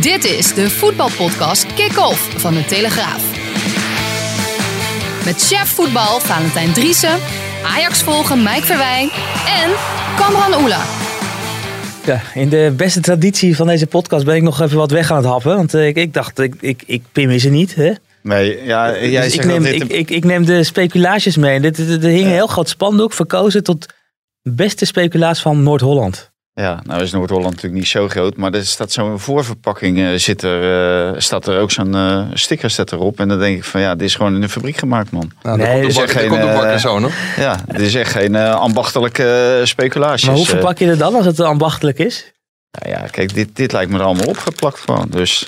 Dit is de voetbalpodcast Kick-Off van de Telegraaf. Met chef voetbal Valentijn Driessen, Ajax volgen Mike Verwijn en Kamran Oela. Ja, in de beste traditie van deze podcast ben ik nog even wat weg aan het happen. Want eh, ik, ik dacht, ik, ik, ik pim ze niet. Hè? Nee, ja, jij Dus ik, zegt neem, dat dit... ik, ik, ik neem de speculaties mee. Er hing een heel groot spandoek verkozen tot beste speculatie van Noord-Holland. Ja, nou is Noord-Holland natuurlijk niet zo groot, maar er staat zo'n voorverpakking, eh, zit er, eh, staat er ook zo'n eh, sticker staat erop. En dan denk ik van ja, dit is gewoon in de fabriek gemaakt, man. Nou, Nee, komt is de, echt geen, komt de zo nog. Ja, dit is echt geen eh, ambachtelijke speculaties. Maar hoe verpak je het dan als het ambachtelijk is? nou ja, kijk, dit, dit lijkt me er allemaal opgeplakt gewoon. Dus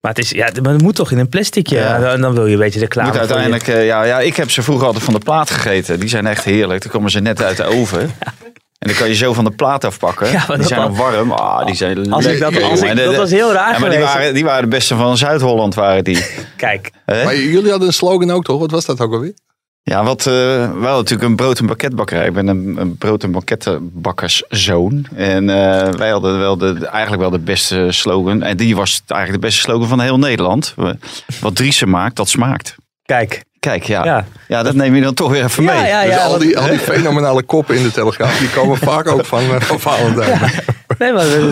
Maar het, is, ja, maar het moet toch in een plasticje. Ja. En dan- dan wil je een beetje de klaar moet uiteindelijk, eh, ja, ja, ik heb ze vroeger altijd van de plaat gegeten. Die zijn echt heerlijk. Dan komen ze net uit de oven. En dan kan je zo van de plaat afpakken. Ja, die zijn nog warm. Ah, die zijn Als ik dat, als ik, dat de- was heel raar ja, maar die waren, die waren de beste van Zuid-Holland, waren die. Kijk? Maar jullie hadden een slogan ook toch? Wat was dat ook alweer? Ja, wat, eh wel natuurlijk een brood- en banketbakkerij. Ik ben een, een brood- en banketbakkerszoon. En eh, wij hadden wel de, eigenlijk wel de beste slogan. En die was eigenlijk de beste slogan van heel Nederland. Wat Driessen maakt, dat smaakt. Kijk. Kijk, ja. ja. Ja. dat neem je dan toch weer even Ja, mee. ja, dus al, die, al die fenomenale koppen in de Telegraaf, die komen vaak ook van, eh, van Valentijn. Nee, maar eh,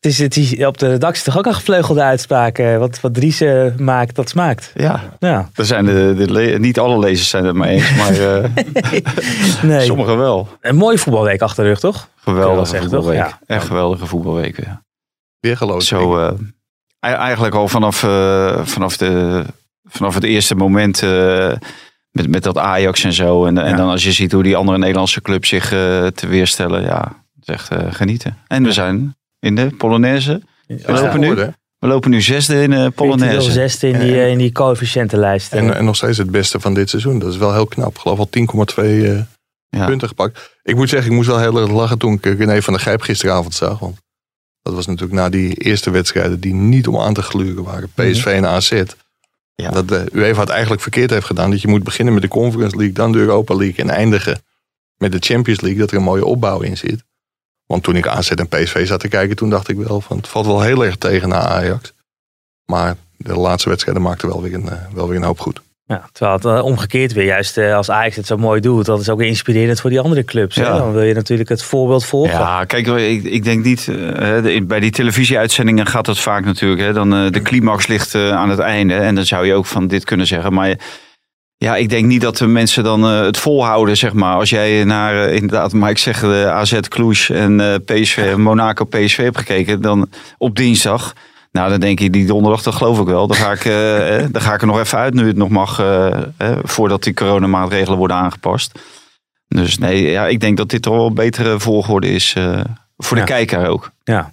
het is, het is op de redactie toch ook een gevleugelde uitspraak. eh, Wat, wat Dries maakt, dat smaakt. Ja, Ja, er zijn de, de niet alle lezers zijn het mee eens, maar eh, nee. sommigen wel. Een mooie voetbalweek achter de rug, toch? Geweldige zeggen, voetbalweek. toch? Echt geweldige voetbalweken. Ja. Weer geloof Zo, eh, ei- eigenlijk al vanaf, eh, vanaf, de, vanaf het eerste moment eh, met, met dat Ajax en zo. En, en dan als je ziet hoe die andere Nederlandse clubs zich eh te weerstellen. Ja, het is echt eh, genieten. En we zijn in de Polonaise. We lopen, nu, we lopen nu zesde in de Polonaise. zesde in die, in die coëfficiëntenlijst. En, en nog steeds het beste van dit seizoen. Dat is wel heel knap. Ik geloof al 10,2 eh, Ja. punten gepakt. Ik moet zeggen, ik moest wel heel erg lachen toen ik René van der Gijp gisteravond zag. Want dat was natuurlijk na die eerste wedstrijden die niet om aan te gluren waren. PSV en AZ. Dat de UEFA het eigenlijk verkeerd heeft gedaan. Dat je moet beginnen met de Conference League, dan de Europa League en eindigen met de Champions League. Dat er een mooie opbouw in zit. Want toen ik AZ en PSV zat te kijken, toen dacht ik wel van het valt wel heel erg tegen na Ajax. Maar de laatste wedstrijden maakten wel weer een, eh, wel weer een hoop goed. Ja, terwijl het eh, omgekeerd weer, juist eh, als Ajax het zo mooi doet, dat is ook inspirerend voor die andere clubs. hè? Dan wil je natuurlijk het voorbeeld volgen. Ja, kijk, ik, ik denk niet. eh, bij die televisieuitzendingen gaat dat vaak natuurlijk. Hè, dan, de climax ligt aan het einde. En dan zou je ook van dit kunnen zeggen. Maar ja, ik denk niet dat de mensen dan het volhouden, zeg maar. Als jij naar, inderdaad, maar ik zeg de AZ Cluj en PSV, Monaco PSV hebt gekeken. Dan op dinsdag. Nou, dan denk je, die donderdag, dat geloof ik wel. Dan ga ik, eh, eh, dan ga ik er nog even uit, nu het nog mag. eh, eh, voordat die coronamaatregelen worden aangepast. Dus nee, ja, ik denk dat dit toch wel een betere volgorde is eh, voor de Ja. kijker ook. Ja.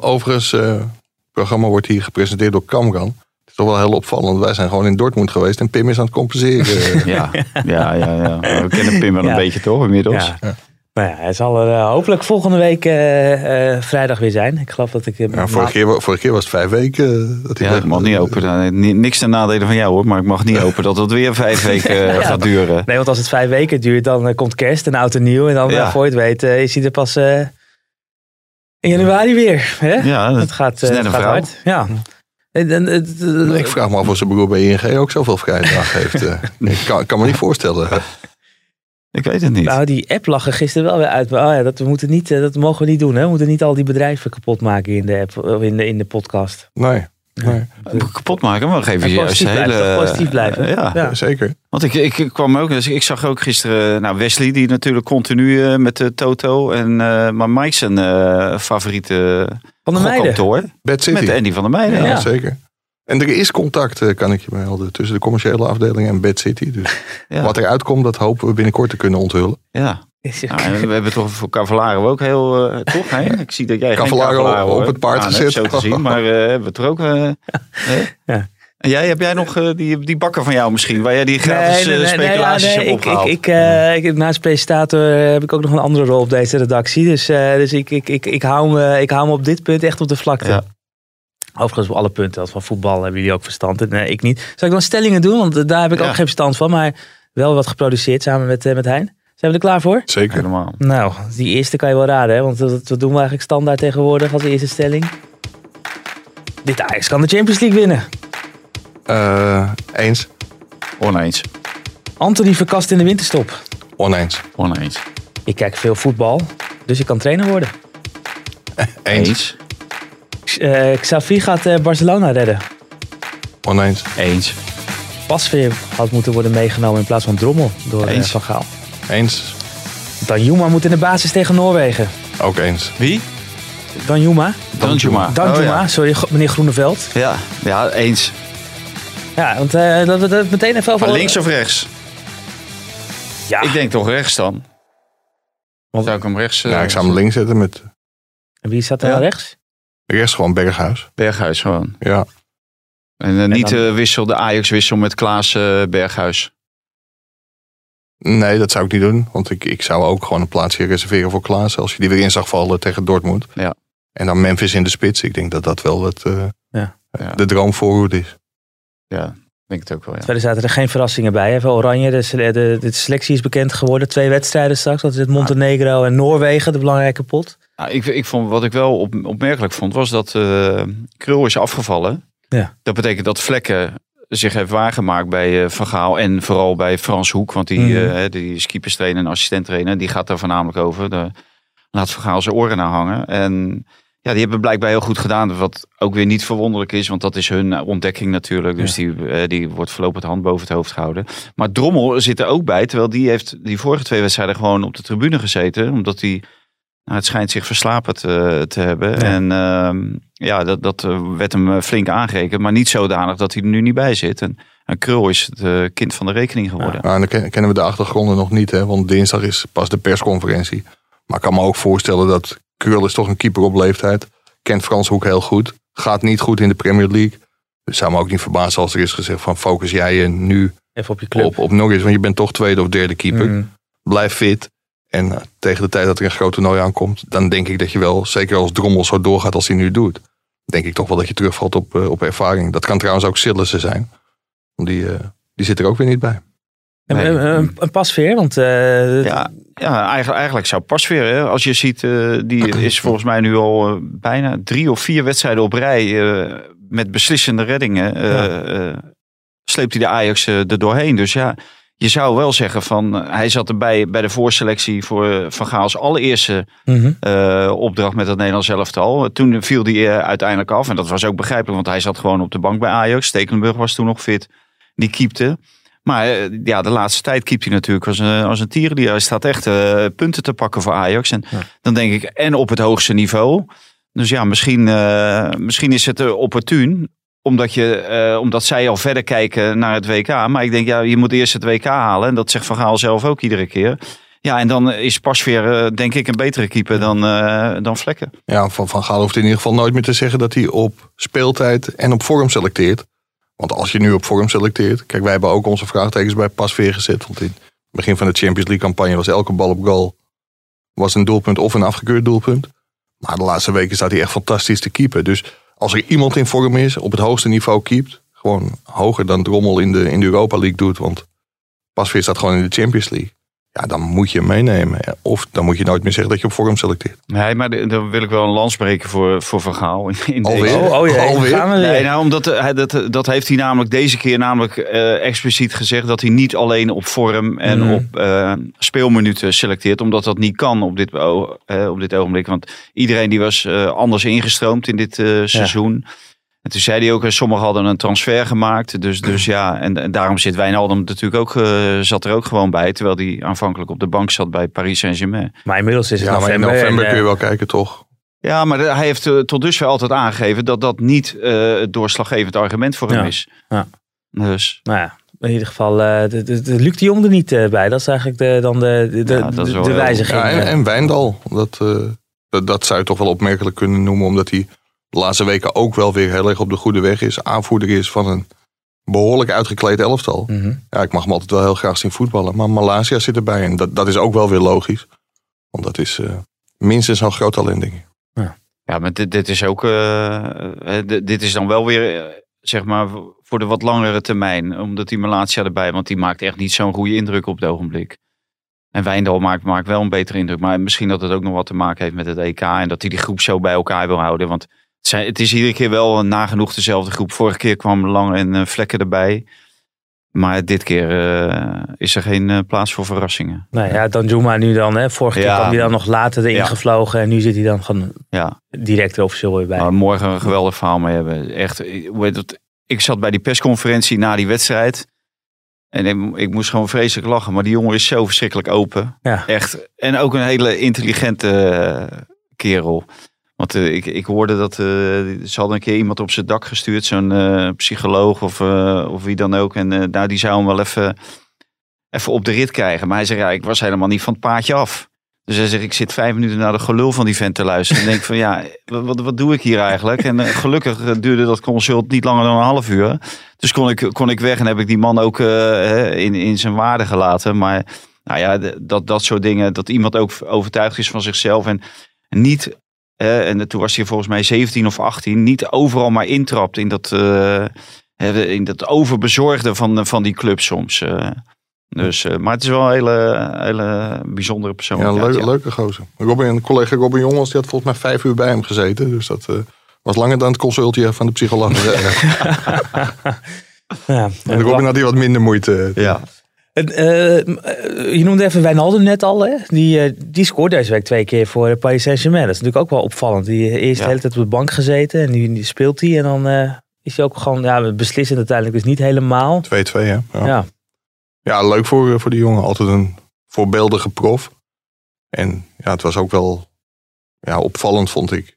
Overigens, eh, het programma wordt hier gepresenteerd door Kamran. Het is toch wel heel opvallend. Wij zijn gewoon in Dortmund geweest en Pim is aan het compenseren. Ja, ja, ja, ja. We kennen Pim wel een beetje toch inmiddels. Ja. Nou ja, hij zal er eh, hopelijk volgende week eh, eh, vrijdag weer zijn. Ik geloof dat ik... Ja, vorige, keer, vorige keer was het vijf weken. dat hij Ja, ik mag niet hopen. Ni- Niks ten nadele van jou hoor, maar ik mag niet hopen dat het weer vijf weken gaat duren. Nee, want als het vijf weken duurt, dan komt kerst en oud en nieuw. En dan, Ja. voor je het weet, is hij er pas eh, in januari weer. Hè? Ja, het gaat, is net een gaat hard. Ja. Ik vraag me af of zijn broer bij ING ook zoveel vrije dag heeft. ik kan, kan me niet voorstellen. Ik weet het niet. Nou, die app lag er gisteren wel weer uit. Maar, oh ja, dat, we moeten niet, eh, dat mogen we niet doen. Hè? We moeten niet al die bedrijven kapot maken in de, app, of in de, in de podcast. Nee, nee Kapot maken, maar geef je de positief hele... blijven? Positief blijven. eh, ja. Ja. zeker. Want ik, ik, kwam ook, dus ik zag ook gisteren, nou Wesley die natuurlijk continu eh, met de Toto en eh, maar Mike zijn eh, favoriete Van de meiden. gokkantoor Bad City. met Andy van der Meijden. ja, Ja. zeker. En er is contact, eh, kan ik je melden, tussen de commerciële afdeling en Bad City. Dus Ja. wat eruit komt, dat hopen we binnenkort te kunnen onthullen. Ja. Nou, en we hebben toch voor Cavallaro ook heel, eh, toch? Hè? Ik zie dat jij Cavallaro op hebt. het paard gezet. Zo te zien, maar eh, hebben we het er ook... hè? Ja. En jij, heb jij nog die, die bakker van jou misschien, waar jij die gratis eh, speculaties ja, hebt ik, opgehaald? ik, ik, eh, ik, naast presentator heb ik ook nog een andere rol op deze redactie. Dus, eh, dus ik, ik, ik, ik, hou me, ik hou me op dit punt echt op de vlakte. Ja. Overigens op alle punten als van voetbal hebben jullie ook verstand. in. Nee, ik niet. Zal ik dan stellingen doen? Want eh, daar heb ik Ja. ook geen verstand van. Maar wel wat geproduceerd samen met, eh, met Hein. Zijn we er klaar voor? Zeker. Helemaal. Nou, die eerste kan je wel raden. Hè? Want wat, wat doen we eigenlijk standaard tegenwoordig als eerste stelling? Dit Ajax kan de Champions League winnen. Eh, eens. Oneens. Anthony verkast in de winterstop. Oneens. Oneens. Ik kijk veel voetbal, dus ik kan trainer worden. Eens. Eh Xavi gaat eh, Barcelona redden. Oneens. Eens. Pasveer had moeten worden meegenomen in plaats van Drommel door eh, Eens. Van Gaal. Eens. Danjuma moet in de basis tegen Noorwegen. Ook eens. Wie? Danjuma? Danjuma. Danjuma, Oh, sorry, go- meneer Groeneveld. ja. ja. ja, eens. Ja, want eh, dat we dat meteen even over... Maar links of rechts? Ja, Ik denk toch rechts dan. Want- Zou ik hem rechts... Ja, ik zou hem links zetten met En wie staat er Ja. nou rechts? rechts gewoon Berghuis. Berghuis gewoon. Ja. En eh, niet dan- eh, wissel, de Ajax wissel met Klaas eh, Berghuis. Nee, dat zou ik niet doen. Want ik, ik zou ook gewoon een plaatsje reserveren voor Klaas. Als je die weer in zag vallen tegen Dortmund. Ja. En dan Memphis in de spits. Ik denk dat dat wel het, eh, Ja. Ja. de droomvoorhoede is. Ja, denk het ook wel, ja. Verder zaten er geen verrassingen bij. Voor Oranje, de, de, de selectie is bekend geworden. Twee wedstrijden straks. Dat is het Montenegro en Noorwegen, de belangrijke pot. Nou, ik, ik vond, wat ik wel op, opmerkelijk vond, was dat eh Krul is afgevallen. Ja. Dat betekent dat Vlekken zich heeft waargemaakt bij eh, Van Gaal en vooral bij Frans Hoek. Want die, Mhm. eh, die is keeperstrainer en assistenttrainer. Die gaat daar voornamelijk over. De, laat Van Gaal zijn oren naar hangen. En ja, die hebben blijkbaar heel goed gedaan. Wat ook weer niet verwonderlijk is, want dat is hun ontdekking natuurlijk. Dus die, die wordt voorlopig de hand boven het hoofd gehouden. Maar Drommel zit er ook bij, terwijl die heeft die vorige twee wedstrijden gewoon op de tribune gezeten. Omdat hij, nou, het schijnt zich verslapen te, te hebben. Ja. En ehm, ja, dat, dat eh, werd hem eh, flink aangerekend. Maar niet zodanig dat hij er nu niet bij zit. En, en Krul is het eh, kind van de rekening geworden. Nou, en dan ken- kennen we de achtergronden nog niet. Hè, want dinsdag is pas de persconferentie. Maar ik kan me ook voorstellen dat Krul is toch een keeper op leeftijd. Kent Frans Hoek heel goed. Gaat niet goed in de Premier League. Dus zou me ook niet verbazen als er is gezegd van focus jij je nu Even op je club. op, op Norris. Want je bent toch tweede of derde keeper. Mm. Blijf fit. En eh, tegen de tijd dat er een groot toernooi aankomt, dan denk ik dat je wel, zeker als Drommel zo doorgaat als hij nu doet, denk ik toch wel dat je terugvalt op, eh, op ervaring. Dat kan trouwens ook Sillissen zijn. Want die, eh, die zit er ook weer niet bij. Nee. een, een, een pasveer, want eh, Ja, ja eigenlijk, eigenlijk zou Pasveer, hè, als je ziet, eh, die is volgens mij nu al bijna drie of vier wedstrijden op rij eh, met beslissende reddingen. eh, eh, sleept hij de Ajax er doorheen. Dus ja, je zou wel zeggen van, eh, hij zat erbij bij de voorselectie voor eh, Van Gaals allereerste mhm. eh, opdracht met het Nederlands elftal. Toen viel hij uiteindelijk af en dat was ook begrijpelijk, want hij zat gewoon op de bank bij Ajax. Stekelenburg was toen nog fit, die keepte. Maar ja, de laatste tijd keept hij natuurlijk als een, als een tierenlier. Hij staat echt punten te pakken voor Ajax. En Ja. dan denk ik, en op het hoogste niveau. Dus ja, misschien, misschien is het opportun. Omdat, je, eh, omdat zij al verder kijken naar het WK. Maar ik denk, ja, je moet eerst het WK halen. En dat zegt Van Gaal zelf ook iedere keer. Ja, en dan is Pasveer eh, denk ik een betere keeper dan, eh, dan Vlekken. Ja, van, van Gaal hoeft in ieder geval nooit meer te zeggen dat hij op speeltijd en op vorm selecteert. Want als je nu op vorm selecteert. Kijk, wij hebben ook onze vraagtekens bij Pasveer gezet. Want in het begin van de Champions League campagne was elke bal op goal. Was een doelpunt of een afgekeurd doelpunt. Maar de laatste weken staat hij echt fantastisch te keepen. Dus als er iemand in vorm is, op het hoogste niveau keept. Gewoon hoger dan Drommel in de, in de Europa League doet. Want Pasveer staat gewoon in de Champions League. Ja, dan moet je hem meenemen. Of dan moet je nooit meer zeggen dat je op vorm selecteert. Nee, maar de- dan wil ik wel een lans breken voor, voor Van Gaal. In, in Alweer? deze- Oh, oh jee, Alweer? gaan we. Nee, nou, omdat eh, hij, dat, dat heeft hij namelijk deze keer namelijk eh, expliciet gezegd dat hij niet alleen op vorm en Mhm. op eh, speelminuten selecteert, omdat dat niet kan op dit, eh, op dit ogenblik. Want iedereen die was eh, anders ingestroomd in dit eh, seizoen. En toen zei hij ook, eh, sommigen hadden een transfer gemaakt. Dus, dus ja, en, en daarom zit Wijnaldum natuurlijk ook, eh, zat er ook gewoon bij. Terwijl hij aanvankelijk op de bank zat bij Paris Saint-Germain. Maar inmiddels is het Ja, maar in november. november en, kun je eh, wel kijken, toch? Ja, maar hij heeft eh, tot dusver altijd aangegeven dat dat niet eh, het doorslaggevend argument voor hem Ja, is. ja. Dus Nou ja, in ieder geval, eh de, de, de Luc de Jong er niet eh, bij. Dat is eigenlijk de, dan de, de, de, Ja, wijziging. Ja, en, eh. en Wijndal. Dat, eh, dat, dat zou je toch wel opmerkelijk kunnen noemen. Omdat hij de laatste weken ook wel weer heel erg op de goede weg is. Aanvoerder is van een behoorlijk uitgekleed elftal. Mhm. Ja, ik mag hem altijd wel heel graag zien voetballen. Maar Malaysia zit erbij. En dat, dat is ook wel weer logisch. Want dat is eh, minstens zo'n groot talent, denk ik. ja, maar dit, dit is ook, eh, eh, dit dit is dan wel weer, zeg maar, voor de wat langere termijn. Omdat die Malatia erbij, want die maakt echt niet zo'n goede indruk op het ogenblik. En Wijndal maakt, maakt wel een betere indruk. Maar misschien dat het ook nog wat te maken heeft met het EK. En dat hij die groep zo bij elkaar wil houden. Want zijn, het is iedere keer wel nagenoeg dezelfde groep. Vorige keer kwam Lang en eh, Vlekken erbij. Maar dit keer eh, is er geen eh, plaats voor verrassingen. Nou ja, Danjuma nu dan. Hè. Vorige keer kwam hij dan nog later erin Ja. gevlogen. En nu zit hij dan gewoon Ja, direct er officieel weer bij. maar morgen een geweldig verhaal mee hebben. Echt, ik- het? zat bij die persconferentie na die wedstrijd. En ik, ik moest gewoon vreselijk lachen. Maar die jongen is zo verschrikkelijk open. Ja. Echt. En ook een hele intelligente kerel. Want eh, ik, ik hoorde dat eh, ze hadden een keer iemand op zijn dak gestuurd. Zo'n eh, psycholoog of, of wie dan ook. En nou, die zou hem wel even, even op de rit krijgen. Maar hij zei, ja, ik was helemaal niet van het paadje af. Dus hij zegt, ik zit vijf minuten naar de gelul van die vent te luisteren. En denk van, ja, wat, wat, doe ik hier eigenlijk? En gelukkig duurde dat consult niet langer dan een half uur. Dus kon ik, kon ik weg en heb ik die man ook in, in zijn waarde gelaten. Maar nou ja, dat, dat soort dingen, dat iemand ook overtuigd is van zichzelf. En niet, en toen was hij volgens mij 17 of 18, niet overal maar intrapt in dat, eh, hè, in dat overbezorgde van, van die club soms. eh. Dus, eh, maar het is wel een hele, hele bijzondere Ja, persoon. een leuke, leuke gozer. Robin, een collega Robin Jongens die had volgens mij vijf uur bij hem gezeten. Dus dat eh, was langer dan het consultje van de psycholoog. Ja. en Robin had hier wat minder moeite. Ja. Het, eh, je noemde even Wijnaldum net al. Hè? Die, eh, die scoort deze week twee keer voor eh, Paris Saint-Germain. Dat is natuurlijk ook wel opvallend. Die eh, eerst Ja. de hele tijd op de bank gezeten. En nu speelt hij. En dan eh, is hij ook gewoon ja, beslissend uiteindelijk. Dus niet helemaal. 2-2 hè. Ja. Ja. Ja, leuk voor, eh, voor die jongen. Altijd een voorbeeldige prof. En ja, het was ook wel ja, opvallend, vond ik.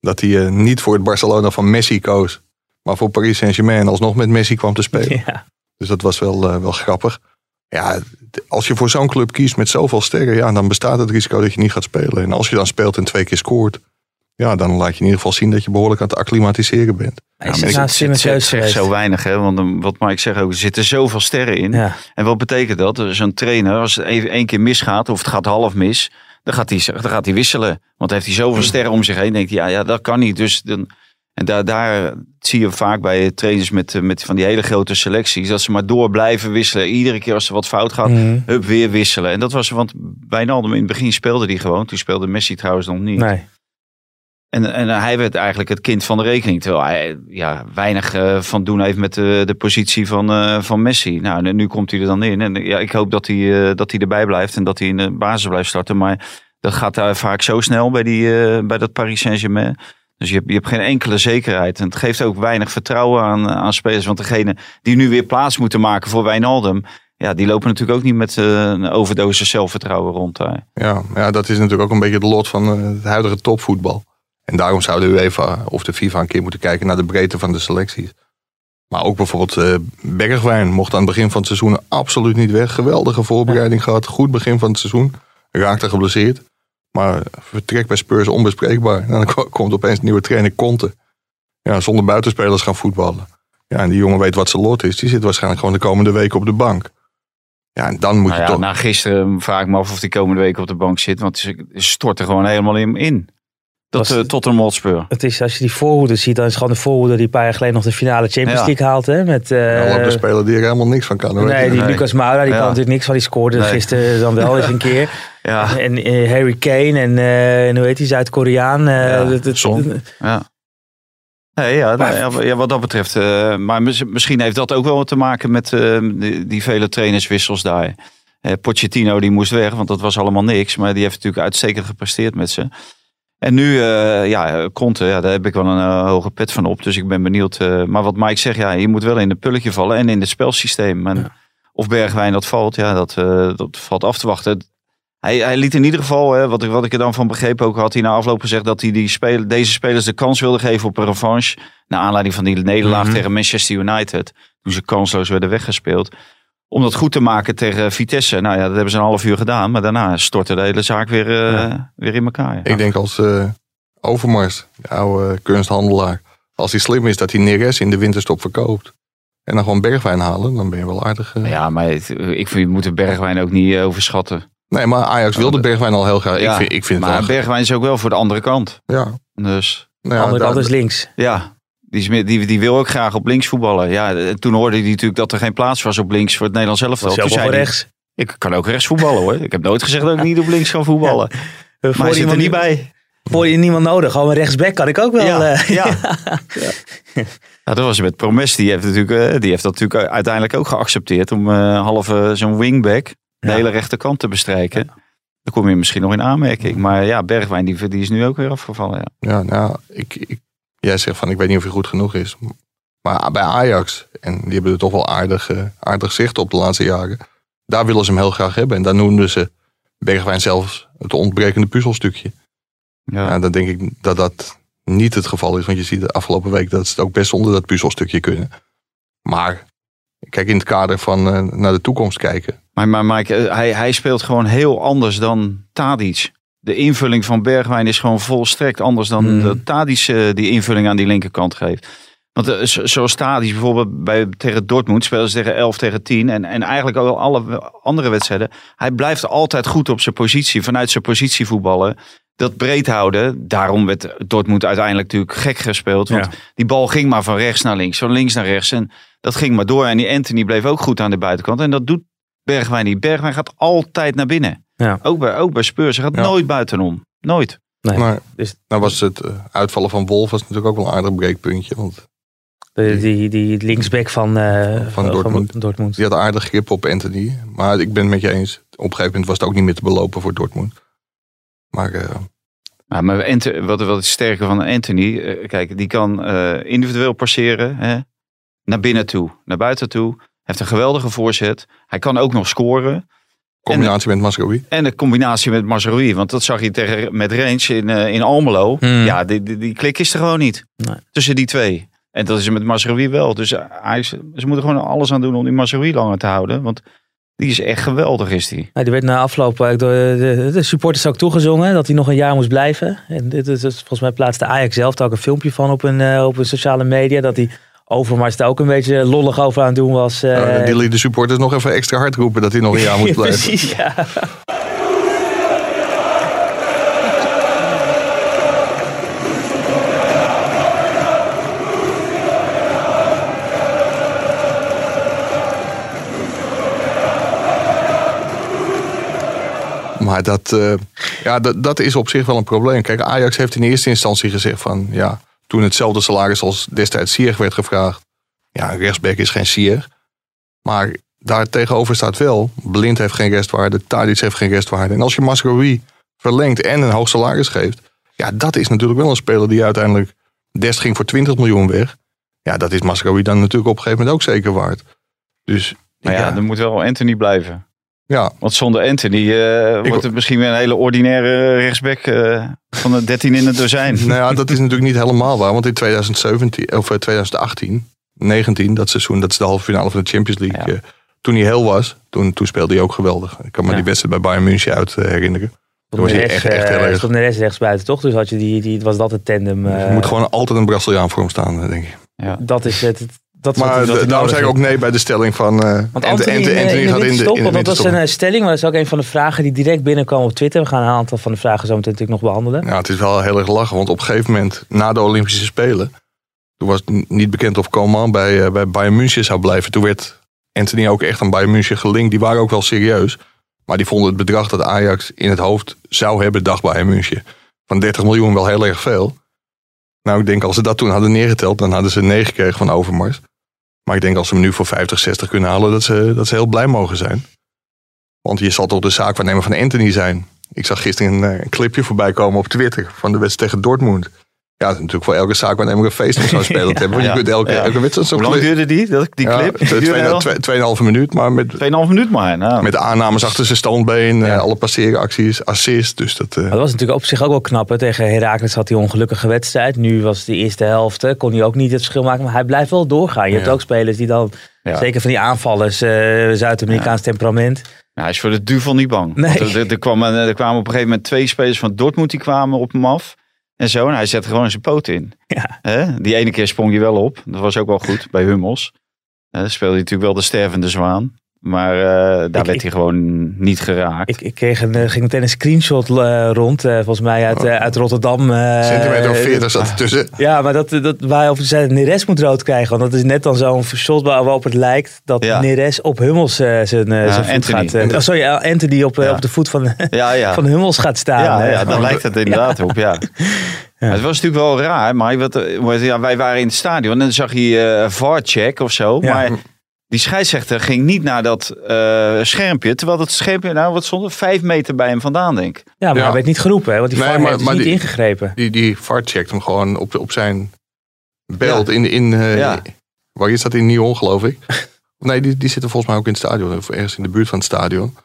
Dat hij eh, niet voor het Barcelona van Messi koos. Maar voor Paris Saint-Germain alsnog met Messi kwam te spelen. Ja. Dus dat was wel, eh, wel grappig. Ja, als je voor zo'n club kiest met zoveel sterren, ja, dan bestaat het risico dat je niet gaat spelen. En als je dan speelt en twee keer scoort, ja, dan laat je in ieder geval zien dat je behoorlijk aan het acclimatiseren bent. Hij Ja, is maar ik- Simmons zegt- juist zegt geweest. zo weinig, hè? Want wat Mike zegt ook, er zitten zoveel sterren in. Ja. En wat betekent dat? Dus een trainer, als het even één keer misgaat, of het gaat half mis, dan gaat hij, dan gaat hij wisselen. Want heeft hij zoveel sterren om zich heen, denkt hij, ja, ja dat kan niet. Dus dan, en daar, daar zie je vaak bij trainers met, eh, met van die hele grote selecties, dat ze maar door blijven wisselen. Iedere keer als er wat fout gaat, Mhm. hup, weer wisselen. En dat was, want Wijnaldum in het begin speelde hij gewoon. Toen speelde Messi trouwens nog niet. Nee. En, en hij werd eigenlijk het kind van de rekening. Terwijl hij ja, weinig eh, van doen heeft met de, de positie van, eh, van Messi. Nou, nu komt hij er dan in. En ja, ik hoop dat hij, eh, dat hij erbij blijft en dat hij in de basis blijft starten. Maar dat gaat daar vaak zo snel bij, die, eh, bij dat Paris Saint-Germain. Dus je hebt, je hebt geen enkele zekerheid. En het geeft ook weinig vertrouwen aan, aan spelers. Want degene die nu weer plaats moeten maken voor Wijnaldum... Ja, die lopen natuurlijk ook niet met eh, een overdosis zelfvertrouwen rond daar. Ja, ja, dat is natuurlijk ook een beetje het lot van eh, het huidige topvoetbal. En daarom zou de UEFA of de FIFA een keer moeten kijken naar de breedte van de selecties. Maar ook bijvoorbeeld eh, Bergwijn mocht aan het begin van het seizoen absoluut niet weg. Geweldige voorbereiding gehad, goed begin van het seizoen. Raakte geblesseerd. Maar vertrek bij Spurs onbespreekbaar. En dan ko- komt opeens een nieuwe trainer Conte. Ja, zonder buitenspelers gaan voetballen. Ja, en die jongen weet wat zijn lot is. Die zit waarschijnlijk gewoon de komende weken op de bank. Ja, en dan moet Nou je ja, toch... na gisteren vraag ik me af of die komende week op de bank zit. Want ze ze storten gewoon helemaal in. Dat Was- uh, tot een Hotspur. Het is, als je die voorhoede ziet, dan is het gewoon de voorhoede die een paar jaar geleden nog de finale Champions Ja. League haalt. Hè, met, eh, Ja, een speler die er helemaal niks van kan. hoor. nee, die Nee. Lucas Moura, die Ja. kan natuurlijk niks van. Die scoorde Nee. gisteren dan wel eens een keer. Ja, En eh, Harry Kane en, eh, en hoe heet die, Zuid-Koreaan. eh, Ja. Nee, ja, ja, wat dat betreft. eh, maar mis- misschien heeft dat ook wel wat te maken met eh, die, die vele trainerswissels daar. Eh, Pochettino die moest weg, want dat was allemaal niks. Maar die heeft natuurlijk uitstekend gepresteerd met ze. En nu, eh, ja, Conte, ja, daar heb ik wel een eh, hoge pet van op. Dus ik ben benieuwd. eh, maar wat Mike zegt, ja, je moet wel in het pulletje vallen en in het spelsysteem. En Of Bergwijn dat valt, ja, dat, dat valt af te wachten. hij, hij liet in ieder geval, hè, wat, ik, wat ik er dan van begreep ook, had hij na afloop gezegd dat hij die spelen, deze spelers de kans wilde geven op een revanche. Naar aanleiding van die nederlaag Mhm. tegen Manchester United. Toen ze kansloos werden weggespeeld. Om dat goed te maken tegen Vitesse. Nou ja, dat hebben ze een half uur gedaan. Maar daarna stortte de hele zaak weer, eh, Ja. weer in elkaar. Ik denk als eh, Overmars, de oude kunsthandelaar, als hij slim is dat hij Neres in de winterstop verkoopt. En dan gewoon Bergwijn halen, dan ben je wel aardig. eh. Ja, maar het- ik vind, je moet de Bergwijn ook niet overschatten. Nee, maar Ajax wilde Bergwijn al heel graag. Ja, ik vind, ik vind het maar wel. Bergwijn is ook wel voor de andere kant. Ja, Dus nou ja, andere daar- kant is links. ja, die, is meer- die, die wil ook graag op links voetballen. Ja, en toen hoorde hij natuurlijk dat er geen plaats was op links voor het Nederlands elftal. Toen zei rechts. ik kan ook rechts voetballen hoor. Ik heb nooit gezegd dat ik niet op links kan voetballen. Eh, Maar hij zit er niet bij. Voor je niemand nodig. Gewoon een rechtsback kan ik ook wel. Ja, eh, ja. Ja, dat was met Promes. Die heeft, natuurlijk, eh, die heeft dat natuurlijk uiteindelijk ook geaccepteerd. Om eh halve zo'n wingback de Ja. hele rechterkant te bestrijken. Dan kom je misschien nog in aanmerking. Maar ja, Bergwijn die, die is nu ook weer afgevallen. Ja. Ja, nou, ik, ik, jij zegt van ik weet niet of hij goed genoeg is. Maar bij Ajax, en die hebben er toch wel aardig, eh, aardig zicht op de laatste jaren. Daar willen ze hem heel graag hebben. En daar noemden ze Bergwijn zelfs het ontbrekende puzzelstukje. Ja. Ja, dan denk ik dat dat niet het geval is. Want je ziet de afgelopen week dat ze het ook best zonder dat puzzelstukje kunnen. Maar kijk, in het kader van eh, naar de toekomst kijken. Maar, maar Mike, eh, hij, hij speelt gewoon heel anders dan Tadic. De invulling van Bergwijn is gewoon volstrekt anders dan Hmm. dat Tadic eh, die invulling aan die linkerkant geeft. Want eh, zo- zoals Tadic bijvoorbeeld bij, tegen Dortmund spelen ze tegen 11 tegen 10. En, en eigenlijk ook alle andere wedstrijden. Hij blijft altijd goed op zijn positie. Vanuit zijn positie voetballen. Dat breed houden. Daarom werd Dortmund uiteindelijk natuurlijk gek gespeeld. Want Ja. die bal ging maar van rechts naar links. Van links naar rechts. En dat ging maar door. En die Anthony bleef ook goed aan de buitenkant. En dat doet Bergwijn niet. Bergwijn gaat altijd naar binnen. Ja. Ook, bij, ook bij Spurs. Hij gaat Ja. nooit buitenom. Nooit. Nee, Maar dus nou was het eh, uitvallen van Wolf was natuurlijk ook wel een aardig breekpuntje. Want die, die linksback van, eh, Van Dortmund. Dortmund. die had aardig grip op Anthony. Maar ik ben het met je eens. Op een gegeven moment was het ook niet meer te belopen voor Dortmund. Maar eh, Ja, maar Ant- wat, wat is sterker van Anthony? kijk, die kan eh, individueel passeren. Hè? Naar binnen toe. Naar buiten toe. Heeft een geweldige voorzet. Hij kan ook nog scoren. Combinatie met Mascoui. En de combinatie met Mazraoui. Want dat zag je tegen, met Range in, eh, in Almelo. Hmm. Ja, die, die, die klik is er gewoon niet. Nee. Tussen die twee. En dat is met Mazraoui wel. Dus eh, hij is- ze moeten gewoon alles aan doen om die Mazraoui langer te houden. Want die is echt geweldig, is die. Nou, die werd na afloop ook door de, de supporters ook toegezongen dat hij nog een jaar moest blijven. En dit is, volgens mij plaatste Ajax zelf daar ook een filmpje van op een, eh, op een sociale media. Dat hij Overmars daar ook een beetje lollig over aan het doen was. eh. Nou, die liet de supporters nog even extra hard roepen dat hij nog een jaar moet blijven. Precies, ja. Maar dat, eh, ja, dat, dat is op zich wel een probleem. Kijk, Ajax heeft in eerste instantie gezegd van... ja, toen hetzelfde salaris als destijds Sier werd gevraagd... ja, rechtsback is geen Sier. Maar daar tegenover staat wel... Blind heeft geen restwaarde, Tadic heeft geen restwaarde. En als je Masrowi verlengt en een hoog salaris geeft... ja, dat is natuurlijk wel een speler die uiteindelijk... Dest ging voor 20 miljoen weg. Ja, dat is Masrowi dan natuurlijk op een gegeven moment ook zeker waard. Dus Maar ja, ja, er moet wel Anthony blijven. Ja, Want zonder Anthony eh, wordt het misschien weer een hele ordinaire rechtsback eh, van de 13 in het dozijn. Nou ja, dat is natuurlijk niet helemaal waar. Want in 2017, of eh, 2018, 19, dat seizoen, dat is de halve finale van de Champions League. Ja. eh, toen hij heel was, toen, toen speelde hij ook geweldig. Ik kan me Ja. die wedstrijd bij Bayern München uit eh, herinneren. Toen was hij echt, echt heel eh, erg. stond rechts buiten, toch? Dus had je die, die, was dat het tandem. eh, er moet gewoon altijd een Braziliaan voor hem staan, eh, denk ik. Dat is het. Dat Maar daarom nodig zei ik ook nee bij de stelling van... eh Want Ant- Anthony, eh, Anthony in de gaat in de, in de want dat was een stelling, maar dat is ook een van de vragen die direct binnenkwam op Twitter. We gaan een aantal van de vragen zo meteen natuurlijk nog behandelen. Ja, het is wel heel erg lachen, want op een gegeven moment na de Olympische Spelen, toen was het niet bekend of Coman bij, eh, bij Bayern München zou blijven. Toen werd Anthony ook echt aan Bayern München gelinkt. Die waren ook wel serieus, maar die vonden het bedrag dat Ajax in het hoofd zou hebben, dacht Bayern München, van 30 miljoen wel heel erg veel. Nou, ik denk als ze dat toen hadden neergeteld, dan hadden ze 9 gekregen van Overmars. Maar ik denk als ze hem nu voor 50, 60 kunnen halen, dat ze, dat ze heel blij mogen zijn. Want je zal toch de zaakwaarnemer van Anthony zijn. Ik zag gisteren een, eh, een clipje voorbij komen op Twitter van de wedstrijd tegen Dortmund. Ja, het is natuurlijk voor elke zaakwaarnemer een feest om zo'n speler te hebben. Want Ja. je kunt elke, Ja. elke wedstrijd zo'n Hoe lang duurde die, dat, die Ja, clip? Tweeënhalve minuut, maar met, 2,5 minuut maar. Nou. met de aannames achter zijn standbeen, eh, alle passeeracties, assist. Dus dat, eh, dat was natuurlijk op zich ook wel knap. Hè. Tegen Herakles had hij een ongelukkige wedstrijd. Nu was het de eerste helft. hè, Kon hij ook niet het verschil maken. Maar hij blijft wel doorgaan. Je hebt Ja. ook spelers die dan, Ja. zeker van die aanvallers, eh, Zuid-Amerikaans temperament. Ja, hij is voor de duivel niet bang. Nee. Er, er, kwam, er kwamen op een gegeven moment twee spelers van Dortmund die kwamen op hem af. En zo, en hij zette gewoon zijn poot in. Ja. Die ene keer sprong hij wel op. Dat was ook wel goed bij Hummels. Speelde hij natuurlijk wel de stervende zwaan. Maar eh, daar Ik- werd ik- hij gewoon niet geraakt. Ik, ik kreeg een, eh, ging meteen een screenshot eh, rond. eh, volgens mij uit, eh, uit Rotterdam. eh, centimeter of eh, 40 zat er tussen. Ja, maar dat, dat waarover zei Neres moet rood krijgen. Want dat is net dan zo'n shot waar- waarop het lijkt dat Ja. Neres op Hummels zijn, zijn voet Anthony. gaat. oh, sorry, Anthony op, Ja. op de voet van, ja, ja. van Hummels gaat staan. Ja, ja, daar lijkt het inderdaad op, ja. Maar Het was natuurlijk wel raar, maar wat, ja, wij waren in het stadion en dan zag je eh VAR-check of zo. Ja. Maar die scheidsrechter ging niet naar dat eh, schermpje, terwijl dat schermpje, nou wat stond er, vijf meter bij hem vandaan, denk ik. Ja, maar Ja. hij werd niet geroepen, hè, want die Nee, VAR maar- heeft dus niet die- ingegrepen. Die, die VAR checkt hem gewoon op, op zijn beeld in, in eh, Ja. waar is dat in Nyon geloof ik. Nee, die, die zitten volgens mij ook in het stadion of ergens in de buurt van het stadion.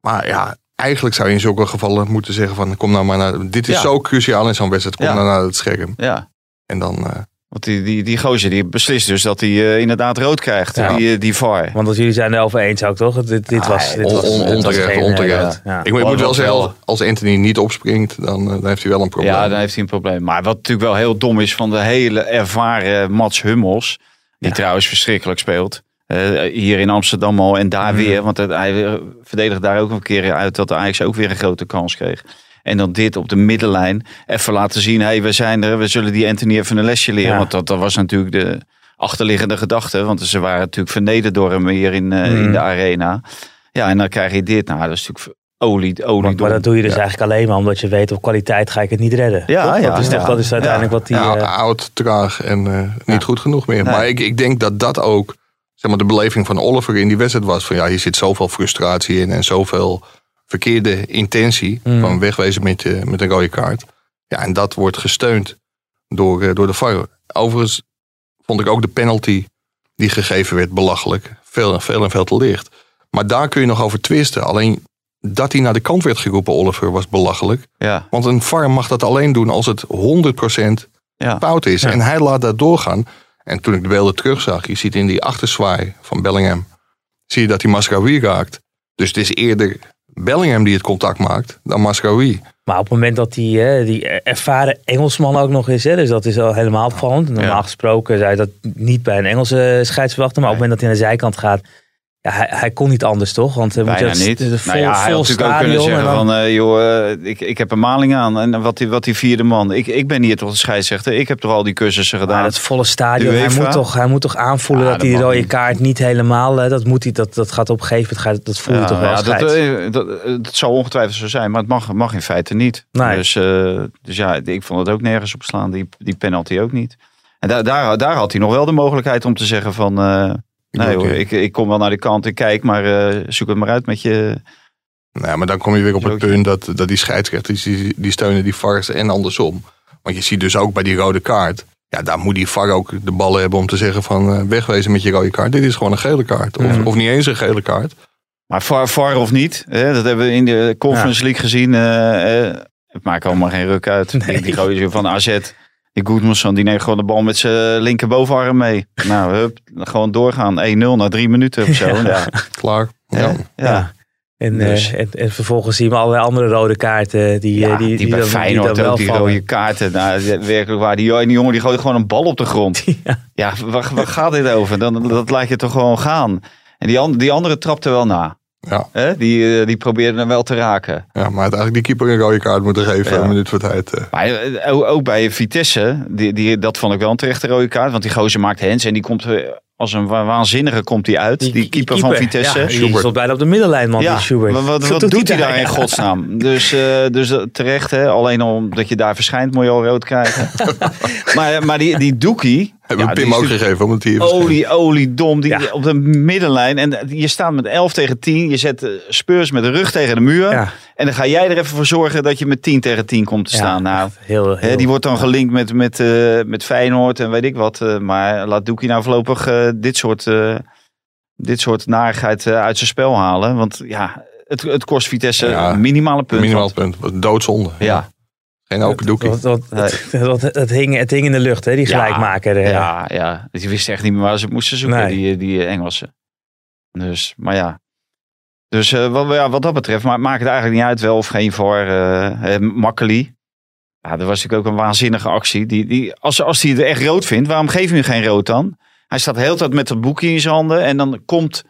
Maar ja, eigenlijk zou je in zulke gevallen moeten zeggen van kom nou maar naar, dit is Ja. zo cruciaal in zo'n wedstrijd, kom Ja. nou naar het scherm. Ja. En dan, eh, Want die, die, die gozer die beslist dus dat hij eh, inderdaad rood krijgt, Ja. die, eh, die VAR. Want als jullie zijn er over eens ook, toch? Dit, dit Ah, was, dit on- was, on- dit was geen, eh, onterecht. ja. ik, ik moet wel zeggen, als- Anthony niet opspringt, dan, dan heeft hij wel een probleem. Ja, dan heeft hij een probleem. Maar wat natuurlijk wel heel dom is van de hele ervaren Mats Hummels, die Ja. trouwens verschrikkelijk speelt. hier in Amsterdam al en daar Mhm. weer. Want hij verdedigde daar ook een keer uit dat de Ajax ook weer een grote kans kreeg. En dan dit op de middenlijn. Even laten zien, hey, we zijn er. We zullen die Anthony even een lesje leren. Ja. Want dat, dat was natuurlijk de achterliggende gedachte. Want ze waren natuurlijk vernederd door hem hier in, eh, Mhm. in de arena. Ja, en dan krijg je dit. Nou, dat is natuurlijk olie, olie Maar, maar dat doe je dus eigenlijk alleen maar omdat je weet op kwaliteit ga ik het niet redden. Ja, Toch? ja, dat, is ja. dat is uiteindelijk wat die... ja, eh, oud, traag en eh, niet goed genoeg meer. Nee. Maar ik, ik denk dat dat ook zeg maar, de beleving van Oliver in die wedstrijd was. Van ja, hier zit zoveel frustratie in en zoveel verkeerde intentie. Mm. Van wegwezen met, je, met een rode kaart. Ja, en dat wordt gesteund door, eh, door de VAR. Overigens vond ik ook de penalty die gegeven werd belachelijk. Veel, veel en veel te licht. Maar daar kun je nog over twisten. Alleen dat hij naar de kant werd geroepen, Oliver, was belachelijk. Ja, Want een VAR mag dat alleen doen als het 100% ja. fout is. Ja. En hij laat dat doorgaan. En toen ik de beelden terugzag, je ziet in die achterzwaai van Bellingham, zie je dat hij Masraoui raakt. Dus het is eerder Bellingham die het contact maakt dan Masraoui. Maar op het moment dat die, hè, die ervaren Engelsman ook nog is, hè, dus dat is al helemaal opvallend. Normaal Ja. gesproken zou je dat niet bij een Engelse scheids verwachten. Maar op het moment dat hij naar de zijkant gaat, ja, hij, hij kon niet anders toch? Want hij moet Bijna je niet. vol, nou ja, hij had natuurlijk ook kunnen zeggen dan- van, eh, joh, eh, ik, ik heb een maling aan. En wat die, wat die vierde man. Ik, ik ben hier toch de scheidsrechter. Ik heb toch al die cursussen gedaan. Maar dat volle stadion, hij moet, toch, hij moet toch aanvoelen Ja, dat dat die rode kaart niet helemaal, dat, moet hij, dat, dat gaat op een gegeven moment, dat voel je toch wel ja, dat, eh, dat, eh, dat zal ongetwijfeld zo zijn, maar het mag, mag in feite niet. Nee. Dus, eh, dus ja, ik vond het ook nergens op slaan, die, die penalty ook niet. En daar, daar, daar had hij nog wel de mogelijkheid om te zeggen van... nee hoor, ik, ik kom wel naar de kant, ik kijk, maar eh, zoek het maar uit met je... Nou, maar dan kom je weer op het punt dat, dat die scheidsrechters, die, die steunen die VARs en andersom. Want je ziet dus ook bij die rode kaart, ja, daar moet die VAR ook de ballen hebben om te zeggen van eh, wegwezen met je rode kaart. Dit is gewoon een gele kaart. Of, of niet eens een gele kaart. Maar VAR, VAR of niet, hè, dat hebben we in de Conference League gezien. eh, het maakt allemaal geen ruk uit. Nee. Die, gozer van AZ, die Goedmanson, die neemt gewoon de bal met zijn linkerbovenarm mee. Nou, hup, gewoon doorgaan. 1-0 na drie minuten of zo. Ja. Klaar. Ja. Ja. Ja. En, Dus- eh, en, en vervolgens zien we allerlei andere rode kaarten die, Ja, eh, die, die, bij dan- Feyenoord dan wel ook, die vallen. rode kaarten. Nou, die- werkelijk waar. Die, jo- die jongen die gooit gewoon een bal op de grond. Ja. Ja, waar, waar gaat dit over? Dan, dat laat je toch gewoon gaan. En die, an- die andere trapte wel na. Ja. Hè? Die, eh, die probeerde hem wel te raken. ja, maar had eigenlijk die keeper een rode kaart moeten geven. Ja. Een minuut voor tijd. eh. Maar eh, ook, bij Vitesse, die, die, dat vond ik wel een terechte rode kaart. Want die gozer maakt hens en die komt als een wa- waanzinnige komt die uit. Die, keeper, van Vitesse. Ja, die stond bijna op de middenlijn, man, die Schubert. wat, wat, wat doet doet hij hij daar in godsnaam? Dus, eh, dus terecht, hè? alleen omdat je daar verschijnt moet je al rood krijgen. maar maar die, die Doekie, Hebben Ja, we Pim die ook is gegeven, omdat hij... Olie, olie, dom. Die, Ja. Op de middenlijn. En je staat met 11 tegen 10. Je zet eh, Spurs met de rug tegen de muur. Ja. En dan ga jij er even voor zorgen dat je met 10 tegen 10 komt te Ja, staan. Nou, echt heel, hè, heel, die wordt dan gelinkt met, met, eh, met Feyenoord en weet ik wat. eh, maar laat Doekie nou voorlopig eh, dit soort, eh, dit soort narigheid uit zijn spel halen. Want ja, het, het kost Vitesse Ja, een minimale punt. Minimaal punt. Doodzonde. Ja, Geen open doekje. Dat, dat, dat, dat- het, hing, het hing in de lucht, hè, die gelijkmaker. ja, ja. Die wisten echt niet meer waar ze moesten zoeken, Nee. die, die Engelsen. Dus, maar ja. Dus eh, wat, ja, wat dat betreft ma- maakt het eigenlijk niet uit wel of geen voor Makkeli. Ja, dat was natuurlijk ook een waanzinnige actie. Die, die, als, als hij het echt rood vindt, waarom geef je hem geen rood dan? Hij staat de hele tijd met dat boekje in zijn handen. En dan komt,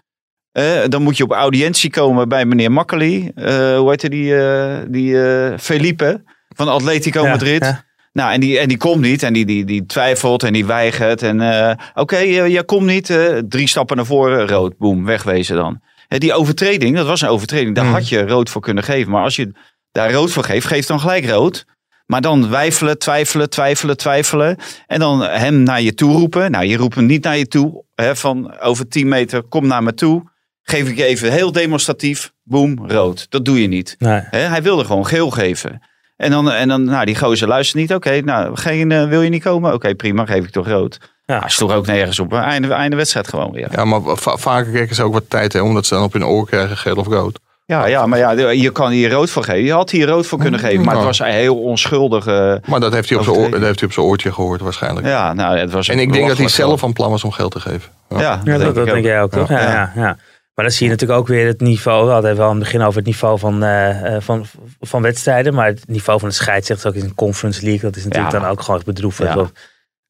eh, dan moet je op audiëntie komen bij meneer Makkeli. Hoe heet hij, die, eh, die Felipe van Atletico Ja, Madrid. ja. Nou, en die, en die komt niet. En die, die, die twijfelt en die weigert. En eh, oké, eh, jij komt niet. eh, drie stappen naar voren, rood. Boom, wegwezen dan. Hè, die overtreding, dat was een overtreding. Daar Hmm. had je rood voor kunnen geven. Maar als je daar rood voor geeft, geef dan gelijk rood. Maar dan wijfelen, twijfelen, twijfelen, twijfelen. En dan hem naar je toe roepen. Nou, je roept hem niet naar je toe. Hè, van over 10 meter, kom naar me toe. Geef ik je even heel demonstratief. Boom, rood. Dat doe je niet. Nee. Hè, hij wilde gewoon geel geven. En dan, en dan nou, die gozer luistert niet. Oké, nou, geen, eh, wil je niet komen? Oké, prima, geef ik toch rood. Ja. Hij sloeg ook nergens op. Einde, einde wedstrijd gewoon weer. Ja, maar va- vaker kijken ze ook wat tijd, hè, omdat ze dan op hun oor krijgen, geel of rood. Ja, ja, maar ja, je kan hier rood voor geven. Je had hier rood voor kunnen geven. Maar het was een heel onschuldig. eh, Maar dat heeft hij op zijn oor- dat heeft hij op zijn oortje gehoord waarschijnlijk. ja, nou, het was En ik denk dat hij zelf van plan was om geld te geven. Ja. Ja, Ja, dat, dat ik denk jij ook, toch? Ja. Ja. Ja. Maar dan zie je natuurlijk ook weer het niveau. We hadden wel aan het begin over het niveau van, eh, eh, van, van wedstrijden. Maar het niveau van de scheidsrechter ook in een Conference League. Dat is natuurlijk Ja. dan ook gewoon bedroevend. Ja.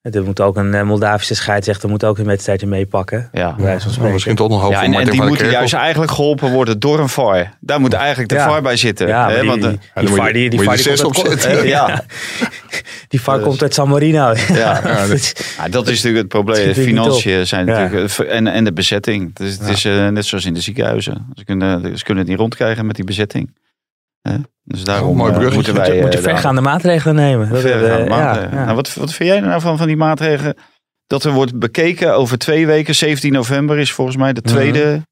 Er moet ook een eh, Moldavische scheidsrechter moet ook een wedstrijdje meepakken. Ja. Bij spreken. misschien toch nog hoop Ja, en, en die moeten juist eigenlijk geholpen worden door een VAR. Daar moet eigenlijk de Ja. VAR bij zitten. Ja, hè, die, want, die, eh, die, VAR die, die VAR er komt op uit- eh, ja, Die VAR Dus- komt uit San Marino. ja. Ja, Dat dat- is- Ja, dat is natuurlijk het probleem. Financiën zijn Ja. natuurlijk. En, en de bezetting. Dus het is eh, net zoals in de ziekenhuizen. Ze kunnen, ze kunnen het niet rondkrijgen met die bezetting. Hè? Dus daarom mooi eh, moeten wij. moet je eh, vergaande maatregelen nemen. Dat, vergaande eh, maatregelen. ja, ja. Nou, wat, wat vind jij er nou van, van die maatregelen? Dat er wordt bekeken over twee weken. 17 november is volgens mij de Mhm. tweede.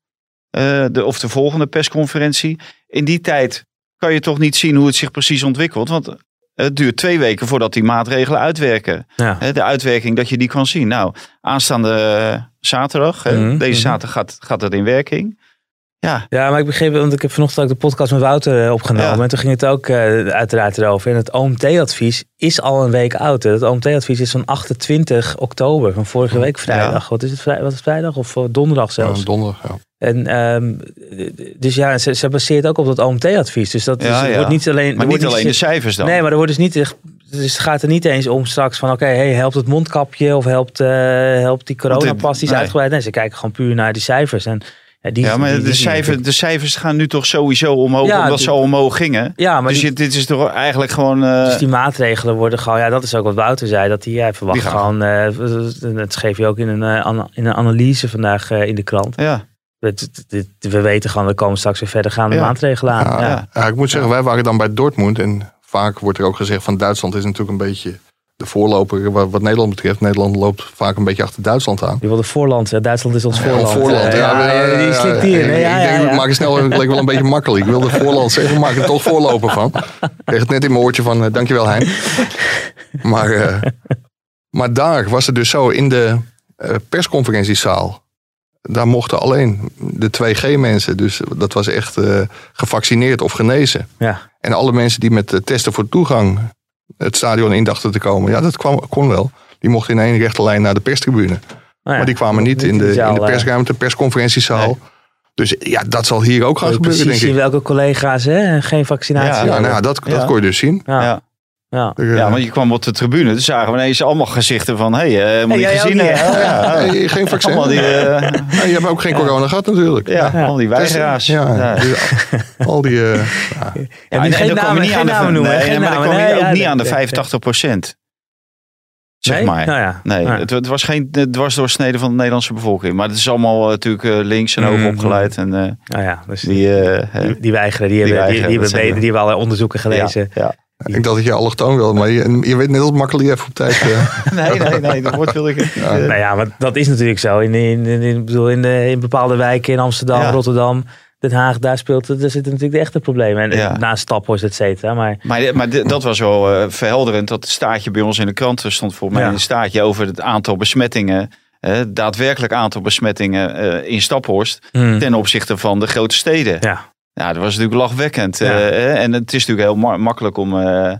eh, de, of de volgende persconferentie. In die tijd kan je toch niet zien hoe het zich precies ontwikkelt. Want het duurt twee weken voordat die maatregelen uitwerken. Ja. De uitwerking dat je die kan zien. Nou, aanstaande zaterdag, Mhm, deze mhm. zaterdag gaat, gaat het in werking. Ja, Ja, maar ik begreep, want ik heb vanochtend ook de podcast met Wouter eh, opgenomen. Ja. En toen ging het ook eh, uiteraard erover. En het OMT-advies is al een week oud. hè. Het OMT-advies is van 28 oktober, van vorige week vrijdag. Wat is het, vrij, wat is het vrijdag of eh, donderdag zelfs? Ja, donderdag, ja. En, ehm, dus ja, ze, ze baseert ook op dat OMT-advies. Dus dat is, Ja, ja. wordt niet alleen... maar wordt niet alleen de cijfers dan. Nee, maar er wordt dus niet echt... Dus het gaat er niet eens om straks van... Oké, hey, helpt het mondkapje of helpt, eh, helpt die coronapas? Die is nee. uitgebreid. Nee, ze kijken gewoon puur naar die cijfers. En, die, ja, maar die- de, die- cijfer, de cijfers gaan nu toch sowieso omhoog, Ja, omdat ze al omhoog gingen. Ja, maar dus je- dit is toch eigenlijk gewoon... eh, Dus die maatregelen worden gewoon, ja, dat is ook wat Wouter zei, dat hij verwacht Die gaan- gewoon, eh, dat schreef je ook in een, eh, in een analyse vandaag eh, in de krant. ja, we weten gewoon, er komen straks weer verdergaande Ja. maatregelen aan. Ja, Ja. ja, ik moet zeggen, wij waren dan bij Dortmund. En vaak wordt er ook gezegd van Duitsland is natuurlijk een beetje de voorloper wat, Nederland betreft. Nederland loopt vaak een beetje achter Duitsland aan. Je wilde voorland? Duitsland is ons voorland. voorland, ja. ja, die slikt hier. Ik- Nee, ja, ik denk, ja. maken snel, het leek wel een beetje makkelijk. Ik wilde voorland zeggen, maak er toch voorloper van. Ik kreeg het net in mijn oortje van, eh, dankjewel Hein. Maar, eh, maar daar was het dus zo, in de eh, persconferentiezaal. Daar mochten alleen de 2G-mensen, dus dat was echt gevaccineerd of genezen. Ja. En alle mensen die met de testen voor toegang het stadion in dachten te komen, ja, dat kwam, kon wel. Die mochten in één rechte lijn naar de perstribune. Nou ja, maar die kwamen niet in de, in de eh, persruimte, persconferentiezaal. Nee. Dus ja, dat zal hier ook gaan gebeuren, precies denk ik. welke collega's hè, geen vaccinatie Ja, nou, ja, dat, dat kon je dus zien. ja. Ja. ja. Eh, ja, want je kwam op de tribune, dus zagen we ineens allemaal gezichten van, hé, hey, eh, moet Hey, je gezien hebben? hè? Ja, ja. geen vaccin. Allemaal die, eh, je hebt ook geen corona gehad natuurlijk. ja, Ja. al die weigeraars. Ja, al die... eh, En en- en dan je namen, niet geen aan de- noemen. nee, geen maar dan kwam je ook ja, niet aan de nee, 85 procent. Zeg nee. maar. Nou ja. Nee, Ja. het, het was geen dwarsdoorsnede van de Nederlandse bevolking. Maar het is allemaal natuurlijk links en hoog Mhm. opgeleid. En eh, Nou ja, dus die, hè, die, die weigeren, die, Die hebben, die, weigeren, die, hebben, die hebben allerlei onderzoeken gelezen. Ja, ja. Ik dacht dat je allochtoon wilde, maar je, je weet net als makkelijk even op tijd. eh. Nee, nee, nee, dat woord wil ik niet. Ja. Nou ja, maar dat is natuurlijk zo. In, in, in, bedoel, in, de- in bepaalde wijken in Amsterdam, Ja. Rotterdam, Den Haag, daar speelt het. Daar zitten natuurlijk de echte problemen. En Ja. naast Staphorst, et cetera. Maar Maar, maar dat was wel eh, verhelderend. Dat staatje bij ons in de krant er stond volgens mij Ja. een staatje over het aantal besmettingen. eh, daadwerkelijk aantal besmettingen eh, in Staphorst. Hmm. Ten opzichte van de grote steden. ja, Ja, dat was natuurlijk lachwekkend. Ja. eh, hè. en het is natuurlijk heel ma- makkelijk om eh,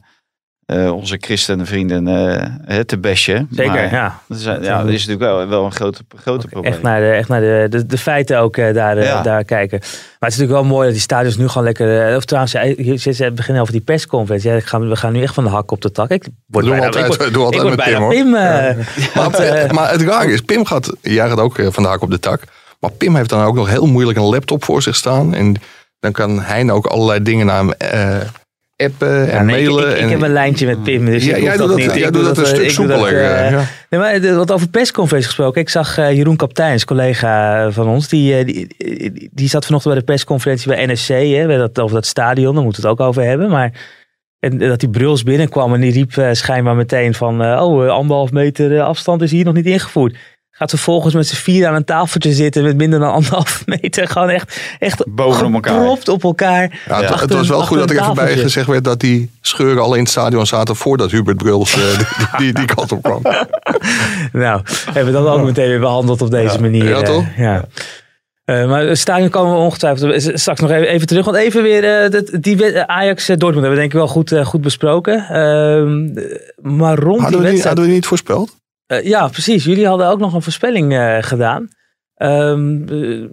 eh, onze christenvrienden eh, hè, te bashen. zeker. Maar ja. dat is, ja, dat is natuurlijk wel, wel een grote, grote probleem. Echt naar de, echt naar de, de, de feiten ook eh, daar, Ja. daar kijken. Maar het is natuurlijk wel mooi dat die stadions nu gewoon lekker... of trouwens, je het beginnen over die persconferentie. Ja, ik ga, we gaan nu echt van de hak op de tak. Ik word bijna, altijd- ik word, ik altijd word met bijna Pim, Maar, maar het rare is, Pim gaat, jij gaat ook eh, vandaag op de tak. Maar Pim heeft dan ook nog heel moeilijk een laptop voor zich staan. En dan kan hij ook allerlei dingen naar hem eh, appen en ja, nee, ik- mailen. ik, ik, en, heb een lijntje met Pim. Dus Ja, ik jij doet dat niet. jij Ik doet doe dat een eh, stuk soepeler. eh, eh, ja. Nee, maar wat over persconferentie gesproken. Ik zag eh, Jeroen Kapteins, collega van ons, die, eh, die, die, die zat vanochtend bij de persconferentie bij NSC. Hè, bij dat, over dat stadion, daar moeten we het ook over hebben. Maar en dat die Bruls binnenkwam en die riep eh, schijnbaar meteen van... eh, oh, eh, anderhalf meter eh, afstand is hier nog niet ingevoerd. Gaat vervolgens met z'n vier aan een tafeltje zitten met minder dan anderhalf meter. Gewoon echt, echt Bovenop elkaar. op elkaar. Ja, het, was wel goed dat er een even bij gezegd werd dat die scheuren al in het stadion zaten voordat Hubert Bruls eh, die, die, die kant op kwam. Nou, hebben we dat ook meteen weer behandeld op deze manier. Ja, eh, toch? Ja. Eh, maar het stadion komen we ongetwijfeld straks nog even, even terug. Want even weer eh, dat- die Ajax-Dortmund hebben we denk ik wel goed, goed besproken. Ehm, maar rond Hadden die we, die, wedstrijd... hadden we die niet voorspeld? Eh, ja, precies. Jullie hadden ook nog een voorspelling eh, gedaan. Ehm, eh,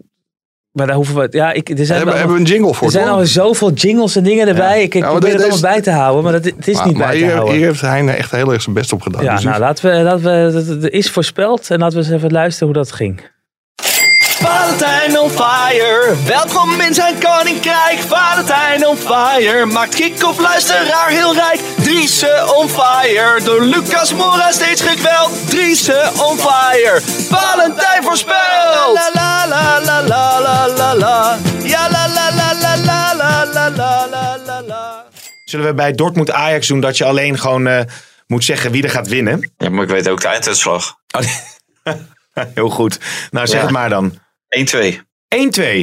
maar daar hoeven we... Ja, ik, er zijn, Hebben, hebben we een jingle voor? er zijn al zoveel jingles en dingen erbij. Ik, maar probeer het allemaal bij te houden, maar dat, het is maar, niet maar bij te hier, houden. hier heeft hij echt heel erg zijn best op gedaan. ja, Dus nou, laten we, laten we, dat is voorspeld en laten we eens even luisteren hoe dat ging. Valentijn on fire, welkom in zijn koninkrijk. Valentijn on fire, maakt kick-off luisteraar heel rijk. Driese on fire, door Lucas Mora steeds gekweld. Driese on fire, Valentijn voorspelt. La la la la la la la la, ja la la la la la la la la la la la. Zullen we bij Dortmund Ajax doen dat je alleen gewoon eh, moet zeggen wie er gaat winnen? Ja, maar ik weet ook de einduitslag. Oh, nee. Heel goed. Nou, zeg Ja. het maar dan. 1-2.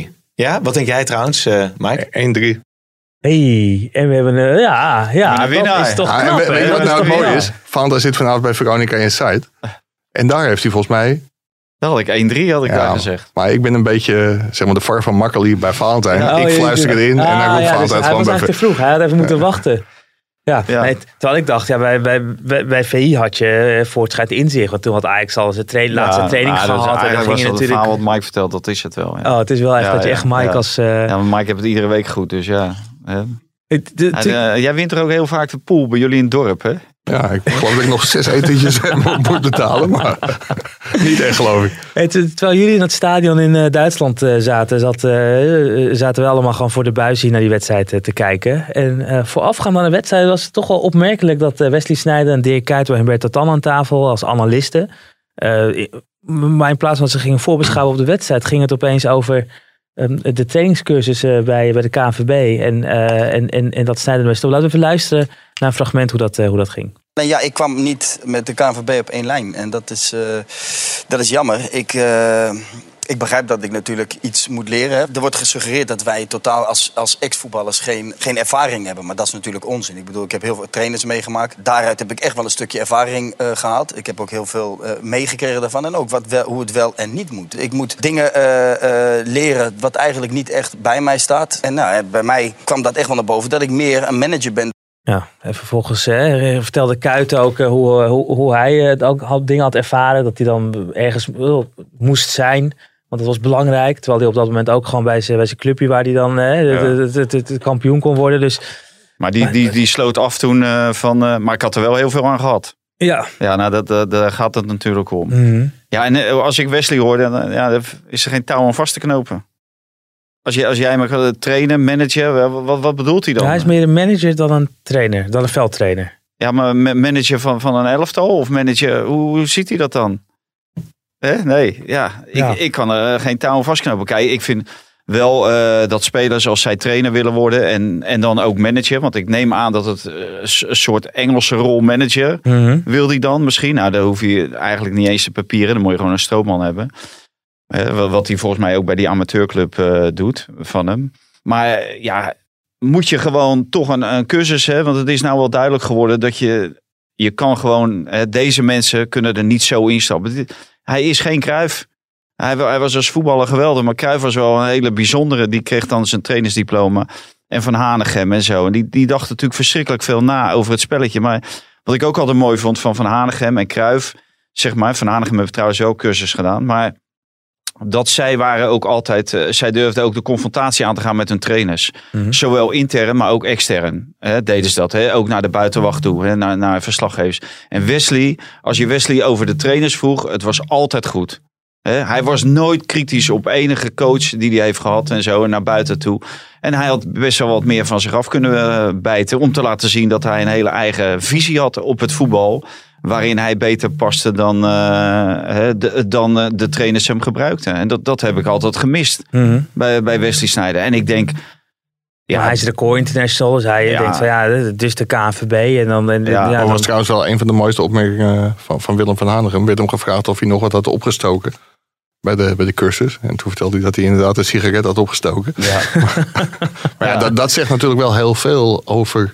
1-2. Ja, wat denk jij trouwens, eh Mike? 1-3. Hey, en we hebben een, ja, ja, Een winnaar. is toch Ja, en we- weet je wat nou het mooie is? Fanta zit vanavond bij Veronica Inside. En daar heeft hij volgens mij... Dat had ik 1-3 had ik Ja, daar gezegd. Maar ik ben een beetje zeg maar, de var van Makkeli bij Valentijn. Oh, ik fluister erin en Ah, dan roept ja, dus Valentijn hij gewoon bij... te vroeg. Hij had even moeten wachten. Ja, Ja. Nee, terwijl ik dacht, ja, bij, bij, bij, VI had je eh, voortschrijd inzicht. Want toen had Ajax al zijn laatste Ja, training is gehad. En dan ging je het natuurlijk... verhaal wat Mike vertelt, dat is het wel. Ja, Oh, het is wel echt Ja, dat je ja, echt Mike ja. als... eh, ja maar Mike heeft het iedere week goed, dus ja. het- de- eh, jij wint er ook heel vaak de pool bij jullie in het dorp, hè? Ja, ik geloof dat ik nog zes etentjes moet betalen. Maar niet echt geloof ik. Hey, terwijl jullie in het stadion in eh, Duitsland eh, zaten, zat, eh, zaten we allemaal gewoon voor de buis hier naar die wedstrijd te kijken. En eh, voorafgaand aan de wedstrijd was het toch wel opmerkelijk dat Wesley Sneijder en Dirk Kuyt en Humberto Tan aan tafel als analisten. Eh, maar in plaats van dat ze gingen voorbeschouwen op de wedstrijd, ging het opeens over ehm, de trainingscursus bij, bij de KNVB. En, eh, en, en, en dat Sneijder was. Laten we even luisteren naar een fragment hoe dat, hoe dat ging. Nee, ja, ik kwam niet met de KNVB op één lijn. En dat is, eh, dat is jammer. Ik, eh, ik begrijp dat ik natuurlijk iets moet leren. Er wordt gesuggereerd dat wij totaal als, als ex-voetballers geen, geen ervaring hebben. Maar dat is natuurlijk onzin. Ik bedoel, ik heb heel veel trainers meegemaakt. Daaruit heb ik echt wel een stukje ervaring eh, gehaald. Ik heb ook heel veel meegekregen daarvan. En ook wat wel, hoe het wel en niet moet. Ik moet dingen leren wat eigenlijk niet echt bij mij staat. En nou, bij mij kwam dat echt wel naar boven. Dat ik meer een manager ben Ja, en vervolgens eh, vertelde Kuit ook eh, hoe, hoe, hoe hij eh, het ook had, dingen had ervaren. Dat hij dan ergens eh, moest zijn. Want dat was belangrijk. Terwijl hij op dat moment ook gewoon bij zijn, bij zijn clubje waar hij dan eh, de kampioen kon worden. Dus Maar die, die, die sloot af toen eh, van... eh, maar ik had er wel heel veel aan gehad. ja. Ja, nou, dat, dat, daar gaat het natuurlijk om. Mhm. Ja, en eh, als ik Wesley hoor, dan eh, ja, is er geen touw aan vast te knopen. Als, je, als jij gaat trainen, managen, wat, wat, bedoelt hij dan? Ja, hij is meer een manager dan een trainer, dan een veldtrainer. Ja, maar ma- manager van, van een elftal? Of manager, hoe, hoe ziet hij dat dan? Hè? Nee, ja. Ik, Ja. ik kan er geen touw vastknopen. Kijk, ik vind wel eh, dat spelers als zij trainer willen worden en, en dan ook manager. Want ik neem aan dat het eh, een soort Engelse rol manager Mhm. wil die dan misschien. Nou, dan hoef je eigenlijk niet eens te papieren. Dan moet je gewoon een stroopman hebben. Wa- wat hij volgens mij ook bij die amateurclub eh, doet van hem. Maar eh, ja, moet je gewoon toch een, een cursus hebben. Want het is nou wel duidelijk geworden dat je... Je kan gewoon... eh, deze mensen kunnen er niet zo instappen. Hij is geen Kruif. Hij, hij was als voetballer geweldig. Maar Kruif was wel een hele bijzondere. Die kreeg dan zijn trainersdiploma. En Van Hanegem en zo. En die, die dacht natuurlijk verschrikkelijk veel na over het spelletje. Maar wat ik ook altijd mooi vond van Van Hanegem en Kruif. Zeg maar, Van Hanegem heeft trouwens ook cursus gedaan. Maar dat zij waren ook altijd, eh, zij durfden ook de confrontatie aan te gaan met hun trainers. Mhm. Zowel intern, maar ook extern hè, deden ze dat. Hè? Ook naar de buitenwacht toe, hè? Naar, naar verslaggevers. En Wesley, als je Wesley over de trainers vroeg, het was altijd goed. Hè? Hij was nooit kritisch op enige coach die hij heeft gehad en zo, en naar buiten toe. En hij had best wel wat meer van zich af kunnen eh, bijten om te laten zien dat hij een hele eigen visie had op het voetbal. Waarin hij beter paste dan, eh, hè, de, dan eh, de trainers hem gebruikten. En dat, dat heb ik altijd gemist Mhm. bij, bij Wesley Sneijder. En ik denk, Ja, hij is record international, dus hij Ja. denkt van ja, dit is de KNVB. En dan, en, Ja, ja, dat dan- was trouwens wel een van de mooiste opmerkingen van, van Willem van Hanegem. werd hem gevraagd of hij nog wat had opgestoken bij de, bij de cursus. En toen vertelde hij dat hij inderdaad een sigaret had opgestoken. ja. Maar ja, dat, dat zegt natuurlijk wel heel veel over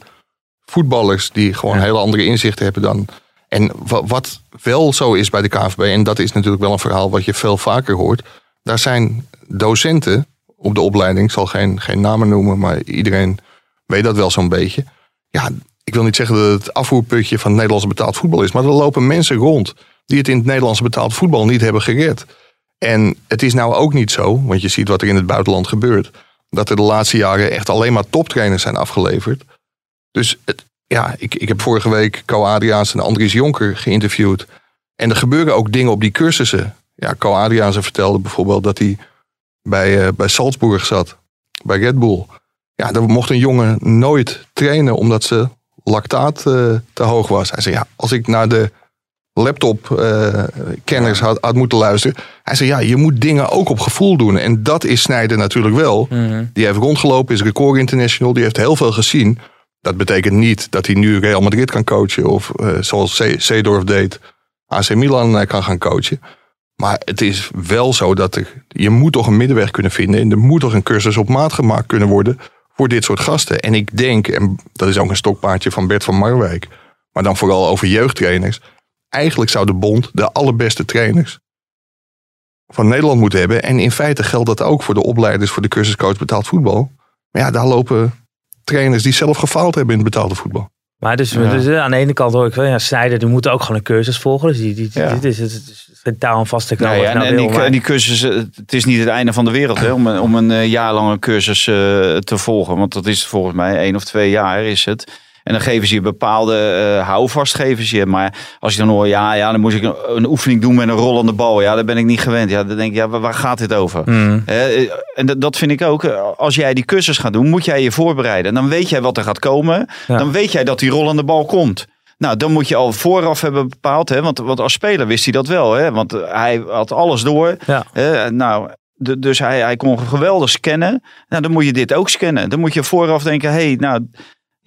voetballers die gewoon Ja. hele andere inzichten hebben dan. En wa- wat wel zo is bij de KNVB, en dat is natuurlijk wel een verhaal wat je veel vaker hoort. Daar zijn docenten op de opleiding, ik zal geen, geen namen noemen, maar iedereen weet dat wel zo'n beetje. Ja, ik wil niet zeggen dat het afvoerputje van het Nederlandse betaald voetbal is, maar er lopen mensen rond die het in het Nederlandse betaald voetbal niet hebben gered. En het is nou ook niet zo, want je ziet wat er in het buitenland gebeurt, dat er de laatste jaren echt alleen maar toptrainers zijn afgeleverd. Dus het, ja, ik, ik heb vorige week Co Adriaans en Andries Jonker geïnterviewd. En er gebeuren ook dingen op die cursussen. Ja, Co Adriaanse vertelde bijvoorbeeld dat hij bij, eh, bij Salzburg zat, bij Red Bull. Ja, daar mocht een jongen nooit trainen omdat ze lactaat eh, te hoog was. Hij zei, ja, als ik naar de laptop-kenners had, had moeten luisteren. Hij zei, ja, je moet dingen ook op gevoel doen. En dat is Snijder natuurlijk wel. Mhm. Die heeft rondgelopen, is record international, die heeft heel veel gezien. Dat betekent niet dat hij nu Real Madrid kan coachen of eh, zoals Se- Seedorf deed, AC Milan eh, kan gaan coachen. Maar het is wel zo dat er, je moet toch een middenweg kunnen vinden en er moet toch een cursus op maat gemaakt kunnen worden voor dit soort gasten. En ik denk, en dat is ook een stokpaardje van Bert van Marwijk, maar dan vooral over jeugdtrainers. Eigenlijk zou de bond de allerbeste trainers van Nederland moeten hebben. En in feite geldt dat ook voor de opleiders voor de cursuscoach betaald voetbal. Maar ja, daar lopen trainers die zelf gefaald hebben in het betaalde voetbal. Maar dus, Ja. dus eh, aan de ene kant hoor ik wel, ja, Snijder, die moet ook gewoon een cursus volgen. Dus die, die, Ja. dit is, het is geen touw aan vast te knopen. Nee, en, nou en die, wil, maar- en die cursus, eh, het is niet het einde van de wereld hè, om, een- om een eh, jaar lang een cursus eh, te volgen. Want dat is volgens mij één of twee jaar is het. En dan geven ze je bepaalde eh houvast, geven ze je. Maar als je dan hoort, ja, ja, dan moet ik een, een oefening doen met een rollende bal. Ja, daar ben ik niet gewend. Ja, dan denk ik, ja, waar, gaat dit over? Mhm. Eh, en dat, vind ik ook. eh, Als jij die cursus gaat doen, moet jij je voorbereiden. Dan weet jij wat er gaat komen. Ja. Dan weet jij dat die rollende bal komt. Nou, dan moet je al vooraf hebben bepaald. Hè? Want, want als speler wist hij dat wel. Hè? Want hij had alles door. Ja. Hè? Nou, de- dus hij, hij kon geweldig scannen. Nou, dan moet je dit ook scannen. Dan moet je vooraf denken, hé, hey, nou,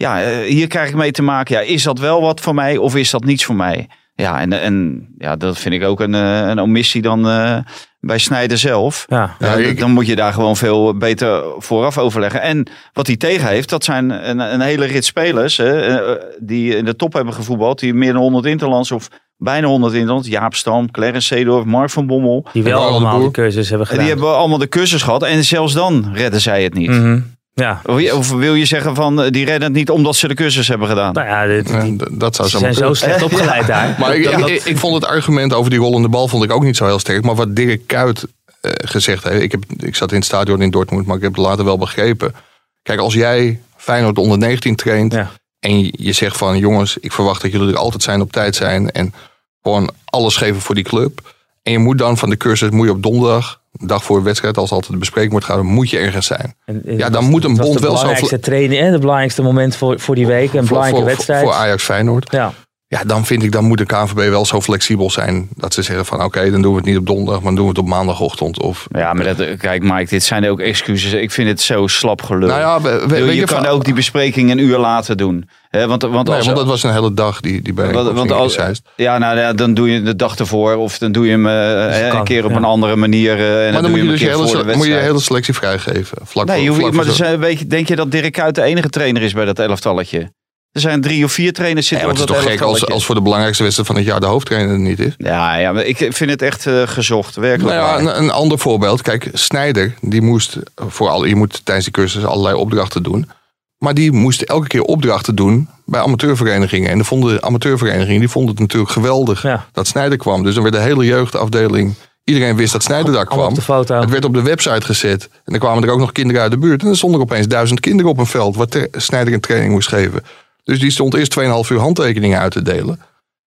ja, eh, hier krijg ik mee te maken. Ja, is dat wel wat voor mij of is dat niets voor mij? Ja, en, en ja, dat vind ik ook een, eh, een omissie dan eh, bij Snijder zelf. ja. Ja, ik- dan moet je daar gewoon veel beter vooraf overleggen. En wat hij tegen heeft, dat zijn een, een hele rit spelers hè, die in de top hebben gevoetbald. Die meer dan 100 interlands of bijna 100 interlands. Jaap Stam, Clarence Seedorf, Mark van Bommel. Die wel de allemaal Boer. die cursus hebben gedaan. die hebben allemaal de cursus gehad. En zelfs dan redden zij het niet. Mhm. Ja, Of, wil je zeggen van eh, die redden het niet omdat ze de cursus hebben gedaan? nou ja, dit- die, dat zou ze zo zijn zo slecht opgeleid daar. Maar ik, Dat- ik, ik vond het argument over die rollende bal vond ik ook niet zo heel sterk. Maar wat Dirk Kuyt eh, gezegd heeft. Ik, heb, ik zat in het stadion in Dortmund, maar ik heb het later wel begrepen. Kijk, als jij Feyenoord onder 19 traint. Ja. En je, je zegt van jongens, ik verwacht dat jullie er altijd zijn op tijd zijn. En gewoon alles geven voor die club. En je moet dan van de cursus, moet je op donderdag, een dag voor wedstrijd, als altijd de bespreking wordt gehouden, moet je ergens zijn. En- en Ja, het dan was- moet een het bond wel zo belangrijkste training en het belangrijkste moment voor, voor die week. Een voor, belangrijke voor, wedstrijd. voor Ajax Feyenoord. ja. Ja, dan vind ik, dan moet de KNVB wel zo flexibel zijn. Dat ze zeggen van oké, dan doen we het niet op donderdag, maar dan doen we het op maandagochtend. Of, Ja, maar dat, kijk Mike, dit zijn ook excuses. Ik vind het zo slap gelul. Nou ja, we- we- je je, kan van- ook die bespreking een uur later doen. Hè, want, want, Nee, als, want dat was een hele dag die, die bijeenkomst want, als, ja, nou ja, dan doe je de dag ervoor. Of dan doe je hem eh, hè, kan, een keer op ja. een andere manier. eh, en Maar dan doe moet je dus je hele, moet je hele selectie vrijgeven. Vlak Nee, voor, je hoeft- vlak maar voor zo- zijn, weet je, denk je dat Dirk Kuyt de enige trainer is bij dat elftalletje? Er zijn drie of vier trainers Ja, zitten maar het is toch gek als, als voor de belangrijkste wedstrijd van het jaar de hoofdtrainer er niet is? Ja, ja, maar ik vind het echt eh, gezocht. Werkelijk Nou ja, een, een ander voorbeeld. Kijk, Snijder, die moest voor al, je moet tijdens die cursus allerlei opdrachten doen. Maar die moest elke keer opdrachten doen bij amateurverenigingen. En de vonden, amateurverenigingen die vonden het natuurlijk geweldig Ja. dat Snijder kwam. Dus dan werd de hele jeugdafdeling, iedereen wist dat Snijder daar kwam. op de foto. Het werd op de website gezet. En dan kwamen er ook nog kinderen uit de buurt. En dan stonden er opeens duizend kinderen op een veld waar Snijder een training moest geven. Dus die stond eerst 2,5 uur handtekeningen uit te delen.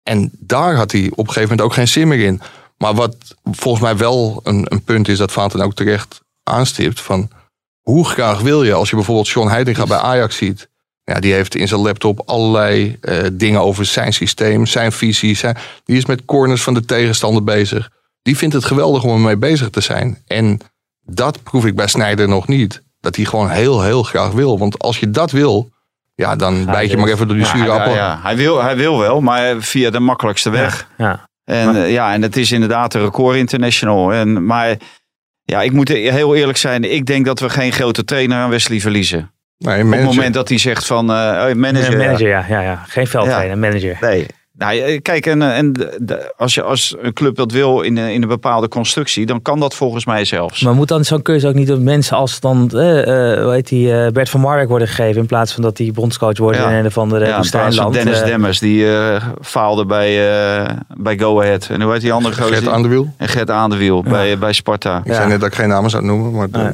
En daar had hij op een gegeven moment ook geen zin meer in. Maar wat volgens mij wel een, een punt is dat Vaten ook terecht aanstipt. Van hoe graag wil je als je bijvoorbeeld John Heidinga bij Ajax ziet. Ja, die heeft in zijn laptop allerlei eh, dingen over zijn systeem, zijn visie. Zijn, die is met corners van de tegenstander bezig. Die vindt het geweldig om ermee bezig te zijn. En dat proef ik bij Snijder nog niet. Dat hij gewoon heel, heel graag wil. Want als je dat wil, ja, dan bijt je maar even door die Ja, zure appel. ja. Hij, wil, hij wil wel, maar via de makkelijkste weg. Ja. En, ja, en het is inderdaad een record international. En, maar ja, ik moet heel eerlijk zijn. Ik denk dat we geen grote trainer aan Wesley verliezen. Nee, Op het moment dat hij zegt van eh, oh, manager. Ja, manager, ja. ja, ja. Geen veldtrainer, manager. Nee. Nou, eh, kijk, en, eh, en de- als, je, als een club dat wil in, een- in een bepaalde constructie, dan kan dat volgens mij zelfs. Maar moet dan zo'n keuze ook niet door mensen als dan, eh, eh, hoe heet die, eh, Bert van Marwijk worden gegeven in plaats van dat die bondscoach wordt Ja. in een of andere ja, woestijnland. Dennis eh, Demmers, die eh, faalde bij, eh, bij Go Ahead. En hoe heet die andere gozer? Gert aan de wiel. En Gert aan de wiel bij, bij Sparta. Ik zei net dat ik geen namen zou noemen, maar eh,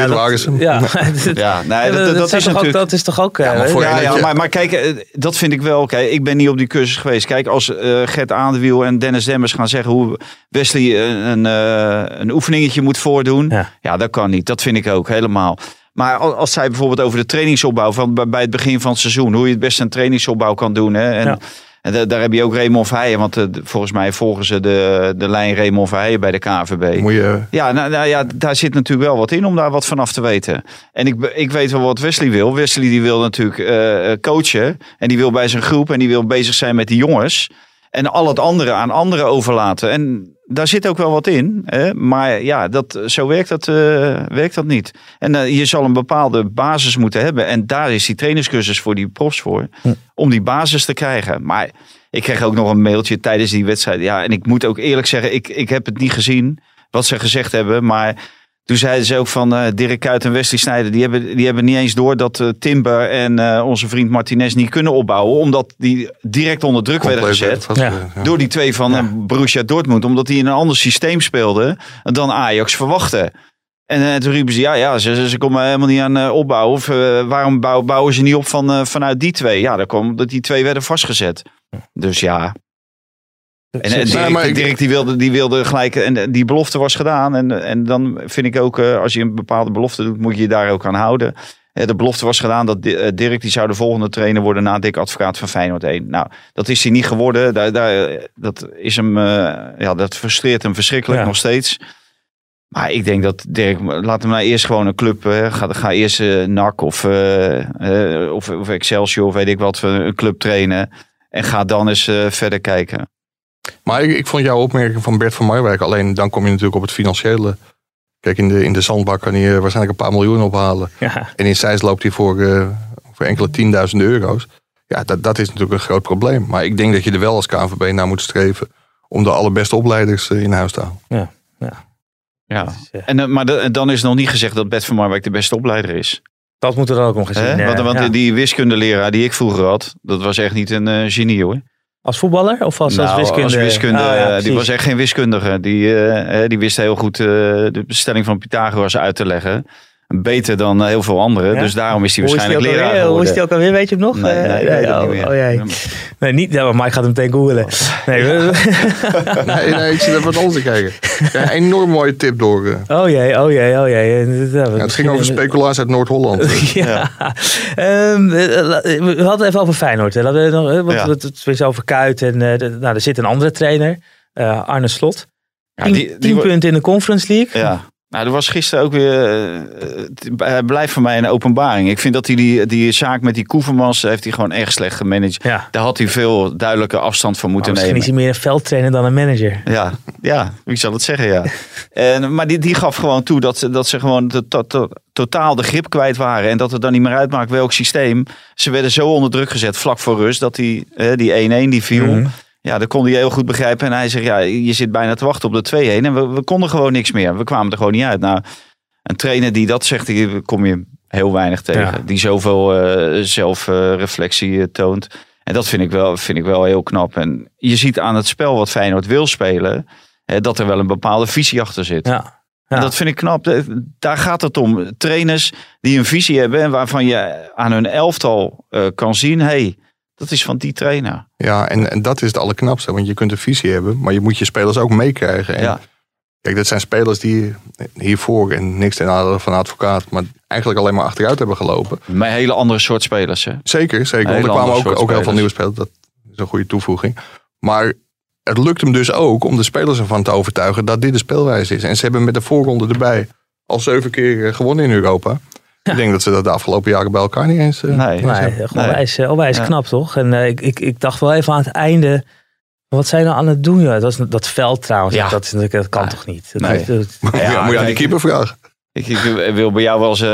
dit, waren ze. Ja, Ja, nee, Ja, dat, is toch ook, natuurlijk... dat is toch ook... eh, maar voor- Ja, dat ja je- maar, maar kijk, eh, dat vind ik wel. Kijk, ik ben niet op die cursus geweest. Kijk, als eh Gert Aandewiel en Dennis Demmers gaan zeggen hoe Wesley een, een, eh, een oefeningetje moet voordoen. Ja. Ja. dat kan niet. Dat vind ik ook helemaal. Maar al- als zij bijvoorbeeld over de trainingsopbouw van bij- het begin van het seizoen, hoe je het beste een trainingsopbouw kan doen. Hè? En, Ja. En da- daar heb je ook Raymond Verheijen, want eh, volgens mij volgen ze de, de lijn Raymond Verheijen bij de KNVB. Moet je, Ja, nou, nou ja, daar zit natuurlijk wel wat in om daar wat van af te weten. En ik, ik weet wel wat Wesley wil. Wesley die wil natuurlijk eh, eh, coachen. En die wil bij zijn groep en die wil bezig zijn met die jongens. En al het andere aan anderen overlaten. En daar zit ook wel wat in. Hè? Maar ja, dat, zo werkt dat, eh, werkt dat niet. En eh, je zal een bepaalde basis moeten hebben. En daar is die trainingscursus voor die profs voor. Om die basis te krijgen. Maar ik kreeg ook nog een mailtje tijdens die wedstrijd. Ja, en ik moet ook eerlijk zeggen, ik, ik heb het niet gezien wat ze gezegd hebben. Maar toen zeiden ze ook van eh, Dirk Kuyt en Wesley Sneijder. Die hebben, die hebben niet eens door dat eh, Timber en eh, onze vriend Martinez niet kunnen opbouwen. Omdat die direct onder druk werden gezet. vast- Ja. ja. Door die twee van eh, Borussia Dortmund. Omdat die in een ander systeem speelden dan Ajax verwachtte. En eh, toen riepen ze, ja, ja ze, ze, komen helemaal niet aan eh, opbouwen. Of waarom bouwen, bouwen ze niet op van, eh, vanuit die twee? Ja, dat kwam dat die twee werden vastgezet. Dus ja. En, Dirk, maar ik- Dirk die, wilde, die wilde gelijk, en die belofte was gedaan. En, en dan vind ik ook, eh, als je een bepaalde belofte doet, moet je je daar ook aan houden. Eh, De belofte was gedaan dat eh, Dirk die zou de volgende trainer worden na Dick Advocaat van Feyenoord 1. Nou, dat is hij niet geworden. Daar, daar, dat, is hem, eh, ja, dat frustreert hem verschrikkelijk Ja. nog steeds. Maar ik denk dat Dirk, laat hem nou eerst gewoon een club, eh, ga, ga eerst eh NAC of, of, of Excelsior of weet ik wat, een club trainen. En ga dan eens eh, verder kijken. Maar ik, ik vond jouw opmerking van Bert van Marwijk, alleen dan kom je natuurlijk op het financiële. Kijk, in de, in de zandbak kan hij eh, waarschijnlijk een paar miljoen ophalen. Ja. En in Zeist loopt hij voor, eh, voor enkele tienduizenden euro's. Ja, dat, dat is natuurlijk een groot probleem. Maar ik denk dat je er wel als KNVB naar moet streven om de allerbeste opleiders eh, in huis te halen. Ja. Dus, eh, En, maar de- dan is nog niet gezegd dat Bert van Marwijk de beste opleider is. dat moet er dan ook nog gezien. Eh, want want ja. die wiskundeleraar die ik vroeger had, dat was echt niet een genie hoor. Als voetballer of als, als Nou, wiskunde? als wiskunde, Oh, ja, eh, die was echt geen wiskundige. Die, eh, eh, die wist heel goed de bestelling van Pythagoras uit te leggen. Beter dan eh, heel veel anderen. Ja? Dus daarom is hij waarschijnlijk leraar alweer? Hoe is die geworden. ook alweer? Weet je hem nog? Nee, nee, Eh, ik weet het oh, niet meer. oh, jee. Nee, niet, ja, maar Mike gaat hem meteen googelen. Nee, we- Nee, nee, ik zit even anders te kijken. Ja, een enorm mooie tip door. eh. oh jee, oh jee, oh jee. Ja, Ja, het ging over speculaties uit Noord-Holland. Ja. La- we hadden even over Feyenoord. hè. Laten we nog, want Ja. het is over Kuit. En, eh, nou, er zit een andere trainer, eh, Arne Slot. Ja, Tien, die- die tien wo- punten in de Conference League. Ja. Nou, er was gisteren ook weer. eh, het- blijft voor mij een openbaring. Ik vind dat hij die, die zaak met die Koevermans. heeft hij gewoon erg slecht gemanaged. Ja. Daar had hij veel duidelijke afstand van moeten misschien is nemen. hij meer een veldtrainer dan een manager. Ja, ja, wie zal het zeggen, ja. En, maar die, die gaf gewoon toe dat, ze- dat ze gewoon de, to- to- totaal de grip kwijt waren. En dat het dan niet meer uitmaakt welk systeem. Ze werden zo onder druk gezet vlak voor rust dat die eh, die 1-1 die viel. Mhm. Ja, dat kon hij heel goed begrijpen. En hij zegt, ja, je zit bijna te wachten op de 2-1. En we, we konden gewoon niks meer. We kwamen er gewoon niet uit. Nou, een trainer die dat zegt, die kom je heel weinig tegen. Ja. Die zoveel eh, zelfreflectie eh, toont. En dat vind ik, wel, vind ik wel heel knap. En je ziet aan het spel wat Feyenoord wil spelen... eh, dat er wel een bepaalde visie achter zit. Ja. En dat vind ik knap. Daar gaat het om. Trainers die een visie hebben... en waarvan je aan hun elftal kan zien... hey, dat is van die trainer. Ja, en, en dat is het allerknapste. Want je kunt een visie hebben, maar je moet je spelers ook meekrijgen. En Ja. Kijk, dat zijn spelers die hiervoor, en niks ten nadele van advocaat, maar eigenlijk alleen maar achteruit hebben gelopen. Met hele andere soort spelers. Hè? Zeker, zeker. Want er kwamen ook, ook heel veel nieuwe spelers. Dat is een goede toevoeging. Maar het lukt hem dus ook om de spelers ervan te overtuigen dat dit de speelwijze is. En ze hebben met de voorronde erbij al zeven keer eh, gewonnen in Europa. Ik denk dat ze dat de afgelopen jaren bij elkaar niet eens... eh, Nee. Nee, gewoon Nee. wijs, eh, onwijs Ja. knap toch? En eh, ik, ik, ik dacht wel even aan het einde. Wat zijn nou aan het doen? Ja? Dat, is, dat veld trouwens, Ja. dat, is, dat kan Ja. toch niet? Dat, Nee. dat- Maar Ja, ja, moet je aan die keeper vragen. Ik, ik wil bij jou wel eens... eh,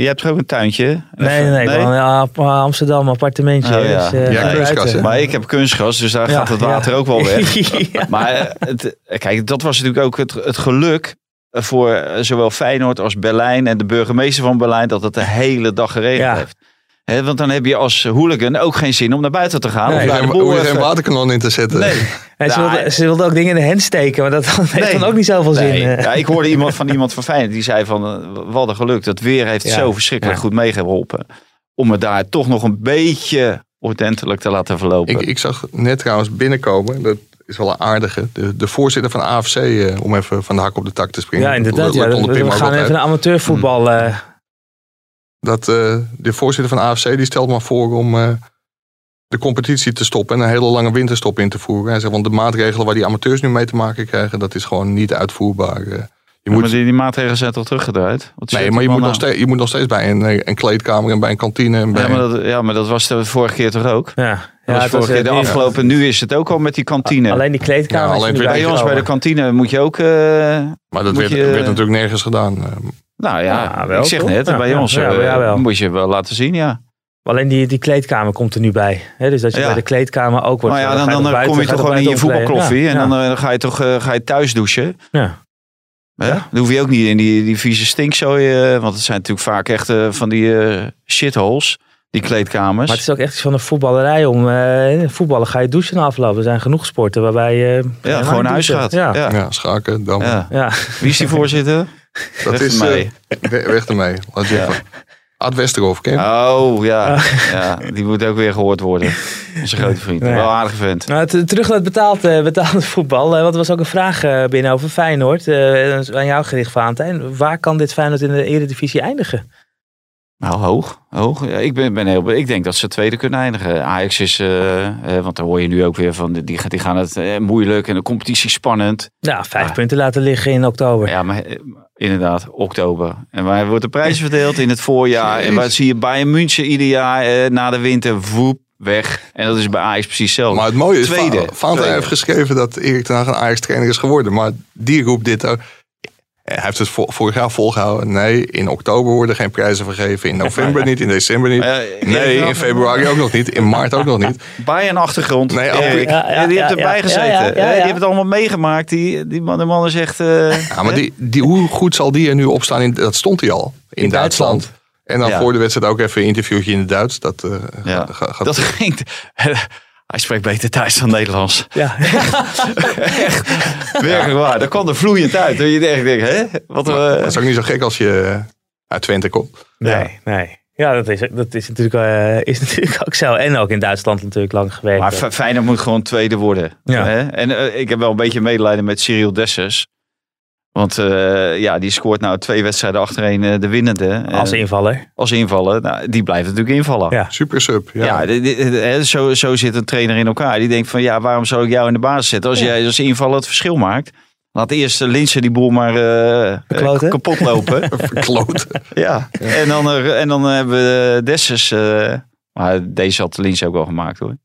je hebt toch ook een tuintje? nee, nee, nee, gewoon, ja, Amsterdam, appartementje. Oh, ja. dus, eh, Ja, hè? Maar ik heb kunstgras, dus daar Ja, gaat het water ja. ook wel weg. Ja. Maar het, kijk, dat was natuurlijk ook het, het geluk voor eh, zowel Feyenoord als Berlijn en de burgemeester van Berlijn dat het de hele dag geregend Ja. heeft. Hè, want dan heb je als hooligan ook geen zin om naar buiten te gaan. Nee. of boel geen even- waterkanon in te zetten. Nee. En ze, Ja, wilde, ze wilde ook dingen in de hand steken, maar dat heeft Nee. dan ook niet zoveel zin. Nee. eh. Ja, ik hoorde iemand van iemand van Feyenoord die zei van eh, wat een geluk. Dat weer heeft Ja. zo verschrikkelijk Ja. goed meegeholpen. Om het daar toch nog een beetje ordentelijk te laten verlopen. Ik, ik zag net trouwens binnenkomen, dat is wel een aardige, de, de voorzitter van AFC, eh, om even van de hak op de tak te springen. Ja, inderdaad. Ja, we gaan even naar amateurvoetbal. eh, Dat eh, de voorzitter van AFC die stelt maar voor om de competitie te stoppen en een hele lange winterstop in te voeren. Hij zegt, want de maatregelen waar die amateurs nu mee te maken krijgen, dat is gewoon niet uitvoerbaar. Je Ja, moet, maar die, die maatregelen zijn toch teruggedraaid? Wat nee, maar je moet, nog nou? steeds, je moet nog steeds bij een, eh, een kleedkamer en bij een kantine. En bij Ja maar, dat, ja, maar dat was de vorige keer toch ook? ja. Ja, was vorige keer eh, de afgelopen. Nu is het ook al met die kantine. Alleen die kleedkamer. Er alleen bij bij ons bij de kantine moet je ook... eh, maar dat werd, je- werd natuurlijk nergens gedaan. nou ja, Ja, wel, ik zeg toch? net, Ja, bij ja, ons ja, ja, wel. moet je wel laten zien, ja. Alleen die, die kleedkamer komt er nu bij. Hè? Dus dat je Ja. bij de kleedkamer ook wordt. Maar ja, dan, buiten, kom je toch gewoon in je voetbalkloffie Ja, en dan ja. ga je toch ga je thuis douchen. Ja. Hè? Dan hoef je ook niet in die, die vieze stinkzooi, eh, want het zijn natuurlijk vaak echt eh, van die eh, shitholes, die kleedkamers. Maar het is ook echt iets van een voetballerij. Om eh, voetballen ga je douchen na afloop. Er zijn genoeg sporten waarbij je... ja, gewoon naar huis gaat. Ja. Ja. Ja, schaken, dan. Ja. Ja. Wie is die voorzitter? Dat Weg is ermee. eh, weg, ermee. Laat je Ja. Ad Westerhof, ken je hem? Oh ja. ja, die moet ook weer gehoord worden. Onze grote vriend. Ja. Wel aardige vent. Nou, terug naar het betaald, eh, betaalde voetbal. Eh, want er was ook een vraag eh, binnen over Feyenoord. eh, aan jou gericht, Valentijn. Waar kan dit Feyenoord in de Eredivisie eindigen? Nou, hoog. hoog. Ja, ik, ben, ben heel, ik denk dat ze tweede kunnen eindigen. Ajax is, eh, eh, want daar hoor je nu ook weer van, die, die gaan het eh, moeilijk en de competitie spannend. Ja, vijf Ah. punten laten liggen in oktober. Ja, maar inderdaad, oktober. En waar wordt de prijs verdeeld? In het voorjaar. En waar zie je Bayern München ieder jaar eh, na de winter, voep, weg. En dat is bij Ajax precies hetzelfde. Maar het mooie is, Tweede. heeft geschreven dat Erik ten Hag een Ajax-trainer is geworden. Maar die roept dit ook. Hij heeft het vo- vorig jaar volgehouden. Nee, in oktober worden geen prijzen vergeven. In november niet, in december niet. Nee, in februari ook nog niet. In maart ook nog niet. Bayern-achtergrond. Nee, Erik. ja, ja, die heeft ja, erbij ja, gezeten. ja, ja, ja. Die heeft het allemaal meegemaakt. Die, die man, de man is echt... eh, Ja, maar die, die, hoe goed zal die er nu op staan? In, dat stond hij al. In, In Duitsland. Duitsland. En dan Ja. voor de wedstrijd ook even een interviewtje in het Duits. Dat, eh, gaat- dat ging... Hij spreekt beter Duits dan Nederlands. Ja. Werkelijk waar. Dat kwam er vloeiend uit. Dat je echt denkt, hè? Wat, Maar eh, dat is ook niet zo gek als je uit Twente komt. Nee, nee. Ja, dat is, dat is, natuurlijk, eh, is natuurlijk ook zo. En ook in Duitsland natuurlijk lang gewerkt. Maar Fe- Feyenoord moet gewoon tweede worden. Ja. Hè? En eh, ik heb wel een beetje medelijden met Cyril Dessers. Want eh, ja, die scoort nou twee wedstrijden achtereen eh, de winnende. Eh, als invaller. als invallen. Nou, die blijft natuurlijk invallen. Ja. Super sub. Ja. Ja, zo, zo zit een trainer in elkaar. Die denkt van ja, waarom zou ik jou in de basis zetten als jij als invaller het verschil maakt? Laat eerst uh, Linsen die boel maar Verkloten. kapot lopen. Verkloten. ja. En dan, en dan hebben we Dessus. eh, maar deze had Linsen ook wel gemaakt hoor.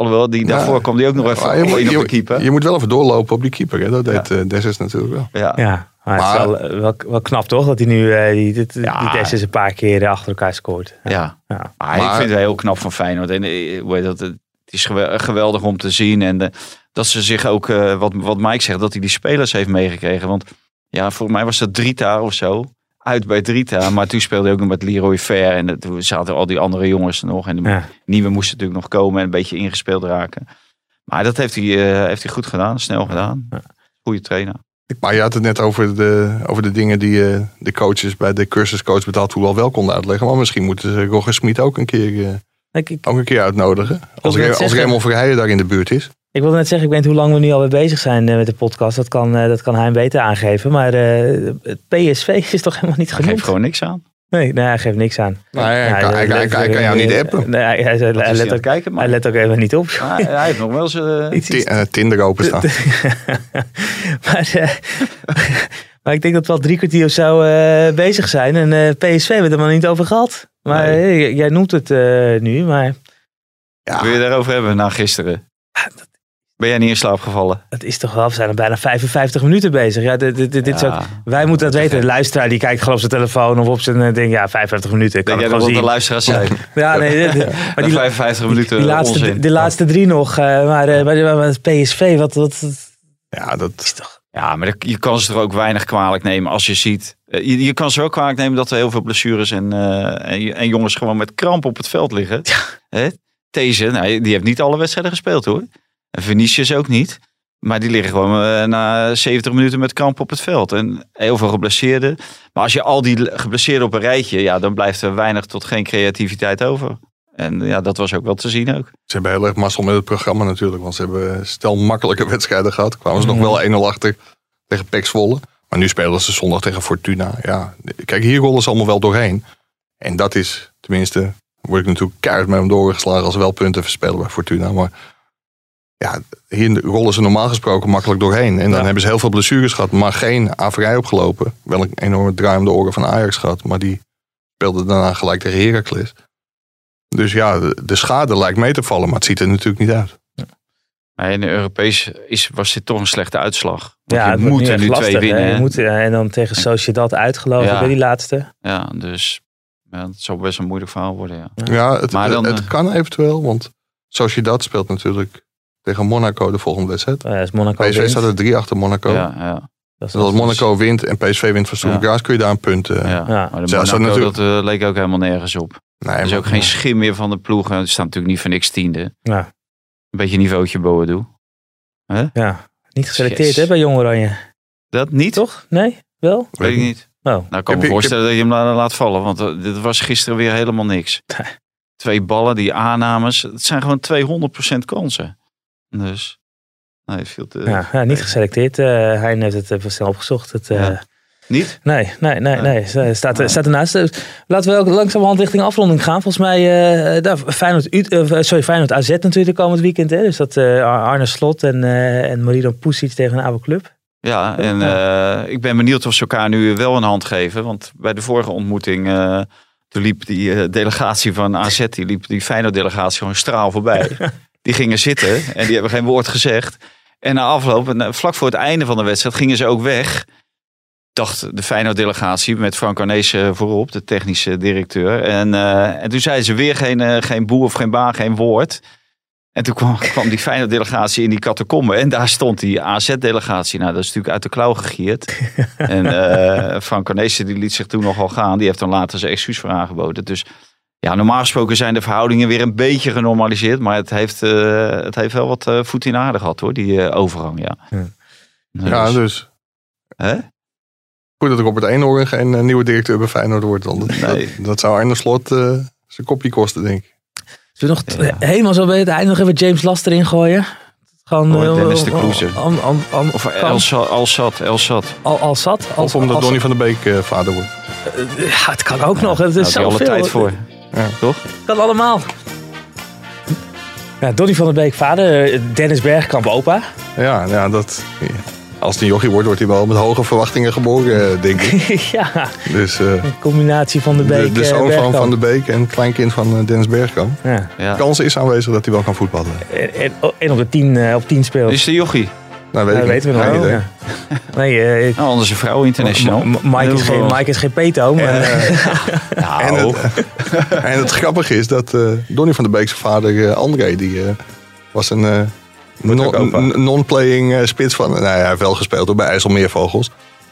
Alhoewel, die Ja. daarvoor kwam die ook nog even Maar je, moet, je, keeper. je moet wel even doorlopen op die keeper. Hè? Dat deed eh Dessus natuurlijk wel. ja. Ja, maar, Maar- het is wel, wel, wel knap toch? Dat hij nu eh, die, Ja. een paar keer eh, achter elkaar scoort. Ja. Ja. Maar, ik vind het heel knap van Feyenoord. En hoe heet dat, het is gewe- geweldig om te zien. En dat ze zich ook, eh, wat, wat Mike zegt, dat hij die spelers heeft meegekregen. Want ja, volgens mij was dat Drita of zo. Uit bij Drita. Maar toen speelde hij ook nog met Leroy Fair. En toen zaten al die andere jongens er nog. En de Ja. nieuwe moesten natuurlijk nog komen en een beetje ingespeeld raken. Maar dat heeft hij, eh, heeft hij goed gedaan, snel gedaan. Goede trainer. Maar je had het net over de, over de dingen die eh, de coaches bij de cursuscoach betaald voetbal wel konden uitleggen. Maar misschien moeten ze Roger Smit ook een keer, eh, Ik, ik, ook een keer uitnodigen. Als, Re- als Raymond Verheijen daar in de buurt is. Ik wilde net zeggen, ik weet niet hoe lang we nu alweer bezig zijn eh, met de podcast. Dat kan, eh, dat kan hij beter aangeven. Maar eh, het PSV is toch helemaal niet Hij genoemd? geeft gewoon niks aan. Nee, nee, hij geeft niks aan. Hij, Ja, kan, hij, hij- hij kan jou niet appen. Nee, hij, hij, hij hij let het ook, kijken, maar hij let ook even niet op. hij, hij heeft nog wel zijn... Iets- eh, Tinder openstaan. maar, eh, maar ik denk dat we al drie kwartier of zo eh, bezig zijn. En eh, PSV hebben we het er maar niet over gehad. Maar Nee. jij noemt het eh, nu, maar Ja, Wil je daarover hebben na gisteren? Ben jij niet in slaap gevallen? het is toch wel, we zijn er bijna 55 minuten bezig. Ja, dit, dit, dit, dit is ook- wij moeten dat weten. De luisteraar die kijkt gewoon op zijn telefoon of op zijn eh, ding. Ja, 55 minuten. Ik kan Denk jij dat de zien. luisteraars zijn? Ja, nee, dit- maar die, 55 minuten die laatste, onzin. de laatste drie nog. eh, maar, eh, maar, maar het PSV, wat, wat, wat ja, dat, is toch... Ja, maar je kan ze er ook weinig kwalijk nemen als je ziet. Je, je kan ze ook kwalijk nemen dat er heel veel blessures en, eh, en, en jongens gewoon met kramp op het veld liggen. Hè? Deze, nou, die heeft niet alle wedstrijden gespeeld hoor. En Vinicius ook niet. Maar die liggen gewoon eh, na 70 minuten met kramp op het veld. En heel veel geblesseerden. Maar als je al die geblesseerden op een rijtje, ja, dan blijft er weinig tot geen creativiteit over. En ja, dat was ook wel te zien ook. ze hebben heel erg mazzel met het programma natuurlijk. Want ze hebben stel makkelijke wedstrijden gehad. Kwamen ze nog wel 1-0 achter tegen Pek Zwolle. Maar nu spelen ze zondag tegen Fortuna. Ja, kijk, hier rollen ze allemaal wel doorheen. En dat is, tenminste, word ik natuurlijk keihard met hem doorgeslagen als wel punten verspelen bij Fortuna. Maar ja, hier rollen ze normaal gesproken makkelijk doorheen. En dan Ja. hebben ze heel veel blessures gehad, maar geen averij opgelopen. Wel een enorme draai om de oren van Ajax gehad, maar die speelde daarna gelijk tegen Heracles. Dus ja, de, de schade lijkt mee te vallen, maar het ziet er natuurlijk niet uit. Maar in de Europees is, was dit toch een slechte uitslag. Want Ja, je moet er nu lastig, twee hè. winnen. Je hè? moet, eh, en dan tegen Sociedad uitgelopen Ja. bij die laatste. Ja, dus ja, het zal best een moeilijk verhaal worden. Ja. Ja, het, Maar dan, het eh, kan eventueel, want Sociedad speelt natuurlijk tegen Monaco de volgende wedstrijd. Uh, is Monaco PSV wint. staat er drie achter Monaco. Ja, ja, Dat is Dus als Monaco wint en PSV wint van Sturm Ja. Kun je daar een punt... eh, ja. Ja. Maar de Monaco, natuurlijk- dat eh, leek ook helemaal nergens op. Nee, Er is maar- ook geen schim meer van de ploeg. Het staat natuurlijk niet voor niks tiende. Ja. Een beetje niveautje Boadu. Ja, niet geselecteerd Yes. hè, bij Jong Oranje. Dat niet? Toch? Nee? Wel? Weet ik niet. Oh. Nou, ik kan Heb me voorstellen dat je hem la- laat vallen. Want eh, dit was gisteren weer helemaal niks. Twee ballen, die aannames. Het zijn gewoon 200% kansen. Dus, nee, het viel te... Ja, ja, niet geselecteerd. Eh Hein heeft het even snel opgezocht. Het, eh, Ja. Niet? Nee, nee, nee, Nee. nee. Sta- Staat, Nee. staat ernaast. Dus Laten we ook langzamerhand richting afronding gaan. Volgens mij, eh daar, Feyenoord, eh, sorry, Feyenoord AZ natuurlijk komend weekend. Hè? Dus dat eh, Arne Slot en, eh en Marido Pusic tegen een oude club. Ja, en eh, ik ben benieuwd of ze elkaar nu wel een hand geven. Want bij de vorige ontmoeting, eh, toen liep die eh, delegatie van AZ, die liep die Feyenoord-delegatie gewoon straal voorbij. die gingen zitten en die hebben geen woord gezegd. En na afloop, vlak voor het einde van de wedstrijd, gingen ze ook weg. Dacht de Feyenoord-delegatie met Frank Arnezen voorop, de technische directeur. En, eh, en toen zeiden ze weer geen, eh, geen boer of geen baan, geen woord. En toen kwam, kwam die Feyenoord-delegatie in die catacombe. En daar stond die AZ-delegatie. Nou, dat is natuurlijk uit de klauw gegierd. en eh, Frank Arnezen die liet zich toen nogal gaan. Die heeft dan later zijn excuus voor aangeboden. Dus ja, normaal gesproken zijn de verhoudingen weer een beetje genormaliseerd. Maar het heeft, eh, het heeft wel wat eh, voet in de aarde gehad hoor, die eh, overgang. Ja, Ja. Ja, Dus, dus hè? Goed dat Robert Eenhoorn geen nieuwe directeur bij Feyenoord wordt. Want dat, Nee. dat, dat zou Arne Slot eh, zijn kopje kosten, denk ik. Zullen we nog helemaal zo bij het einde nog even James Last erin gooien? Gewoon, Oh, Dennis de Kloeze. Of. Elsat, Elsat, Elsat. Als, Of omdat als- Donny van der Beek eh, vader wordt. Ja, het kan ook nog. Het Daar is zoveel. tijd voor. Ja. Toch? Kan allemaal. Ja, Donny van der Beek vader, eh, Dennis Bergkamp opa. Ja, ja dat, als het een jochie wordt, wordt hij wel met hoge verwachtingen geboren, eh, denk ik. ja, Dus eh, een combinatie van de de, Beek de eh, zoon van. Van der Beek en kleinkind van Dennis Bergkamp. Ja. Ja. Kans is aanwezig dat hij wel kan voetballen. En, en, en op de 10 eh, op 10 speelt. Is de jochie? Nou, weet dat ik weten we niet. nog. Ja. Nee, eh, Nou, anders een vrouw international. M- M- Mike, is geen, Mike is geen peto, maar eh, En het, en het grappige is dat eh Donny van der Beek zijn vader eh, André, die eh, was een eh, non-playing spits van... Nou ja, hij heeft wel gespeeld hoor, bij IJsselmeervogels.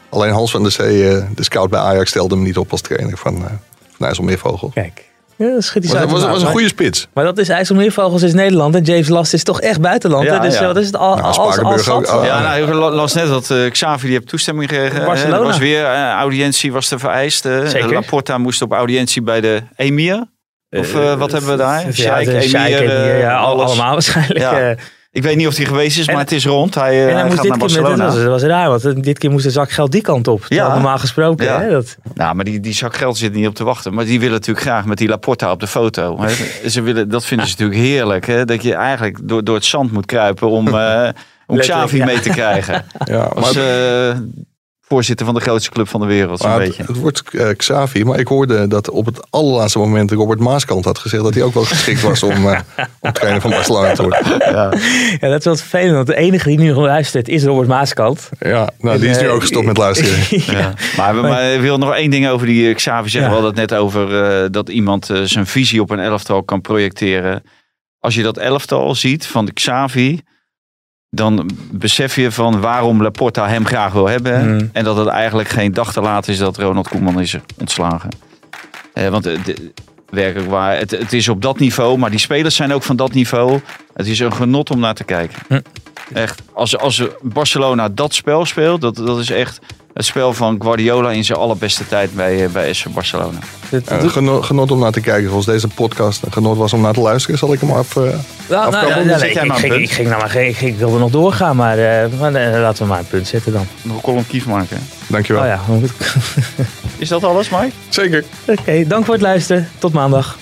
Alleen Hans van der Zee, eh, de scout bij Ajax, stelde hem niet op als trainer van, eh van IJsselmeervogels. kijk. Ja, dat schiet hij Maar zo dat uit was, was een goede spits. Maar dat is IJsselmeervogels is Nederland en James Last is toch echt buitenland. Ja, hè? Dus ja. wat is het al, Nou, als, als, ook. Oh, Ja, nou, ik la- las net dat eh, Xavi die heeft toestemming gekregen. Barcelona. Er was weer eh, audiëntie was er vereist. eh. Zeker. Laporta moest op audiëntie bij de emir. Of eh, wat hebben we daar? Ja, emir, emir, eh, ja, al- alles. allemaal waarschijnlijk. Eh. Ik weet niet of hij geweest is, En- maar het is rond. Hij, eh, en hij hij moest gaat dit naar keer met, Barcelona. dat was, dat was raar, want eh, dit keer moest de zak geld die kant op. Ja. Normaal gesproken. Ja. Hè? Dat, Nou, maar die, die zak geld zit niet op te wachten. Maar die willen natuurlijk graag met die Laporta op de foto. Hè. Ze willen, dat vinden ze natuurlijk heerlijk. Hè? Dat je eigenlijk door, door het zand moet kruipen om, eh om Xavi ja. mee te krijgen. Ja, Als maar, eh, voorzitter van de grootste club van de wereld, zo'n het, beetje. het wordt eh, Xavi, maar ik hoorde dat op het allerlaatste moment Robert Maaskant had gezegd dat hij ook wel geschikt was om, eh, om trainer van Barcelona te worden. Ja. ja, dat is wel vervelend, want de enige die nu nog luistert is Robert Maaskant. Ja, nou, die is nu En, ook eh, gestopt met luisteren. Ja. Maar, we- maar ik wil nog één ding over die eh, Xavi zeggen. Ja. We hadden het net over eh, dat iemand eh, zijn visie op een elftal kan projecteren. Als je dat elftal ziet van de Xavi, dan besef je van waarom Laporta hem graag wil hebben. Mm. En dat het eigenlijk geen dag te laat is dat Ronald Koeman is ontslagen. Eh, want de- werkelijk waar, het, het is op dat niveau, maar die spelers zijn ook van dat niveau. Het is een genot om naar te kijken. Hm. Echt, als, als Barcelona dat spel speelt, dat, dat is echt het spel van Guardiola in zijn allerbeste tijd bij, eh, bij SC Barcelona. Dat- genot, genot om naar te kijken. Zoals deze podcast een genot was om naar te luisteren, zal ik hem af. eh, Nou, nou, nou, nee, ik, ging, ging nou maar, geen- ik, wilde nog doorgaan, maar, maar laten we maar een punt zetten dan. Nog een column kief maken. dankjewel. Oh ja, Is dat alles, Mike? Zeker. oké, dank voor het luisteren. Tot maandag.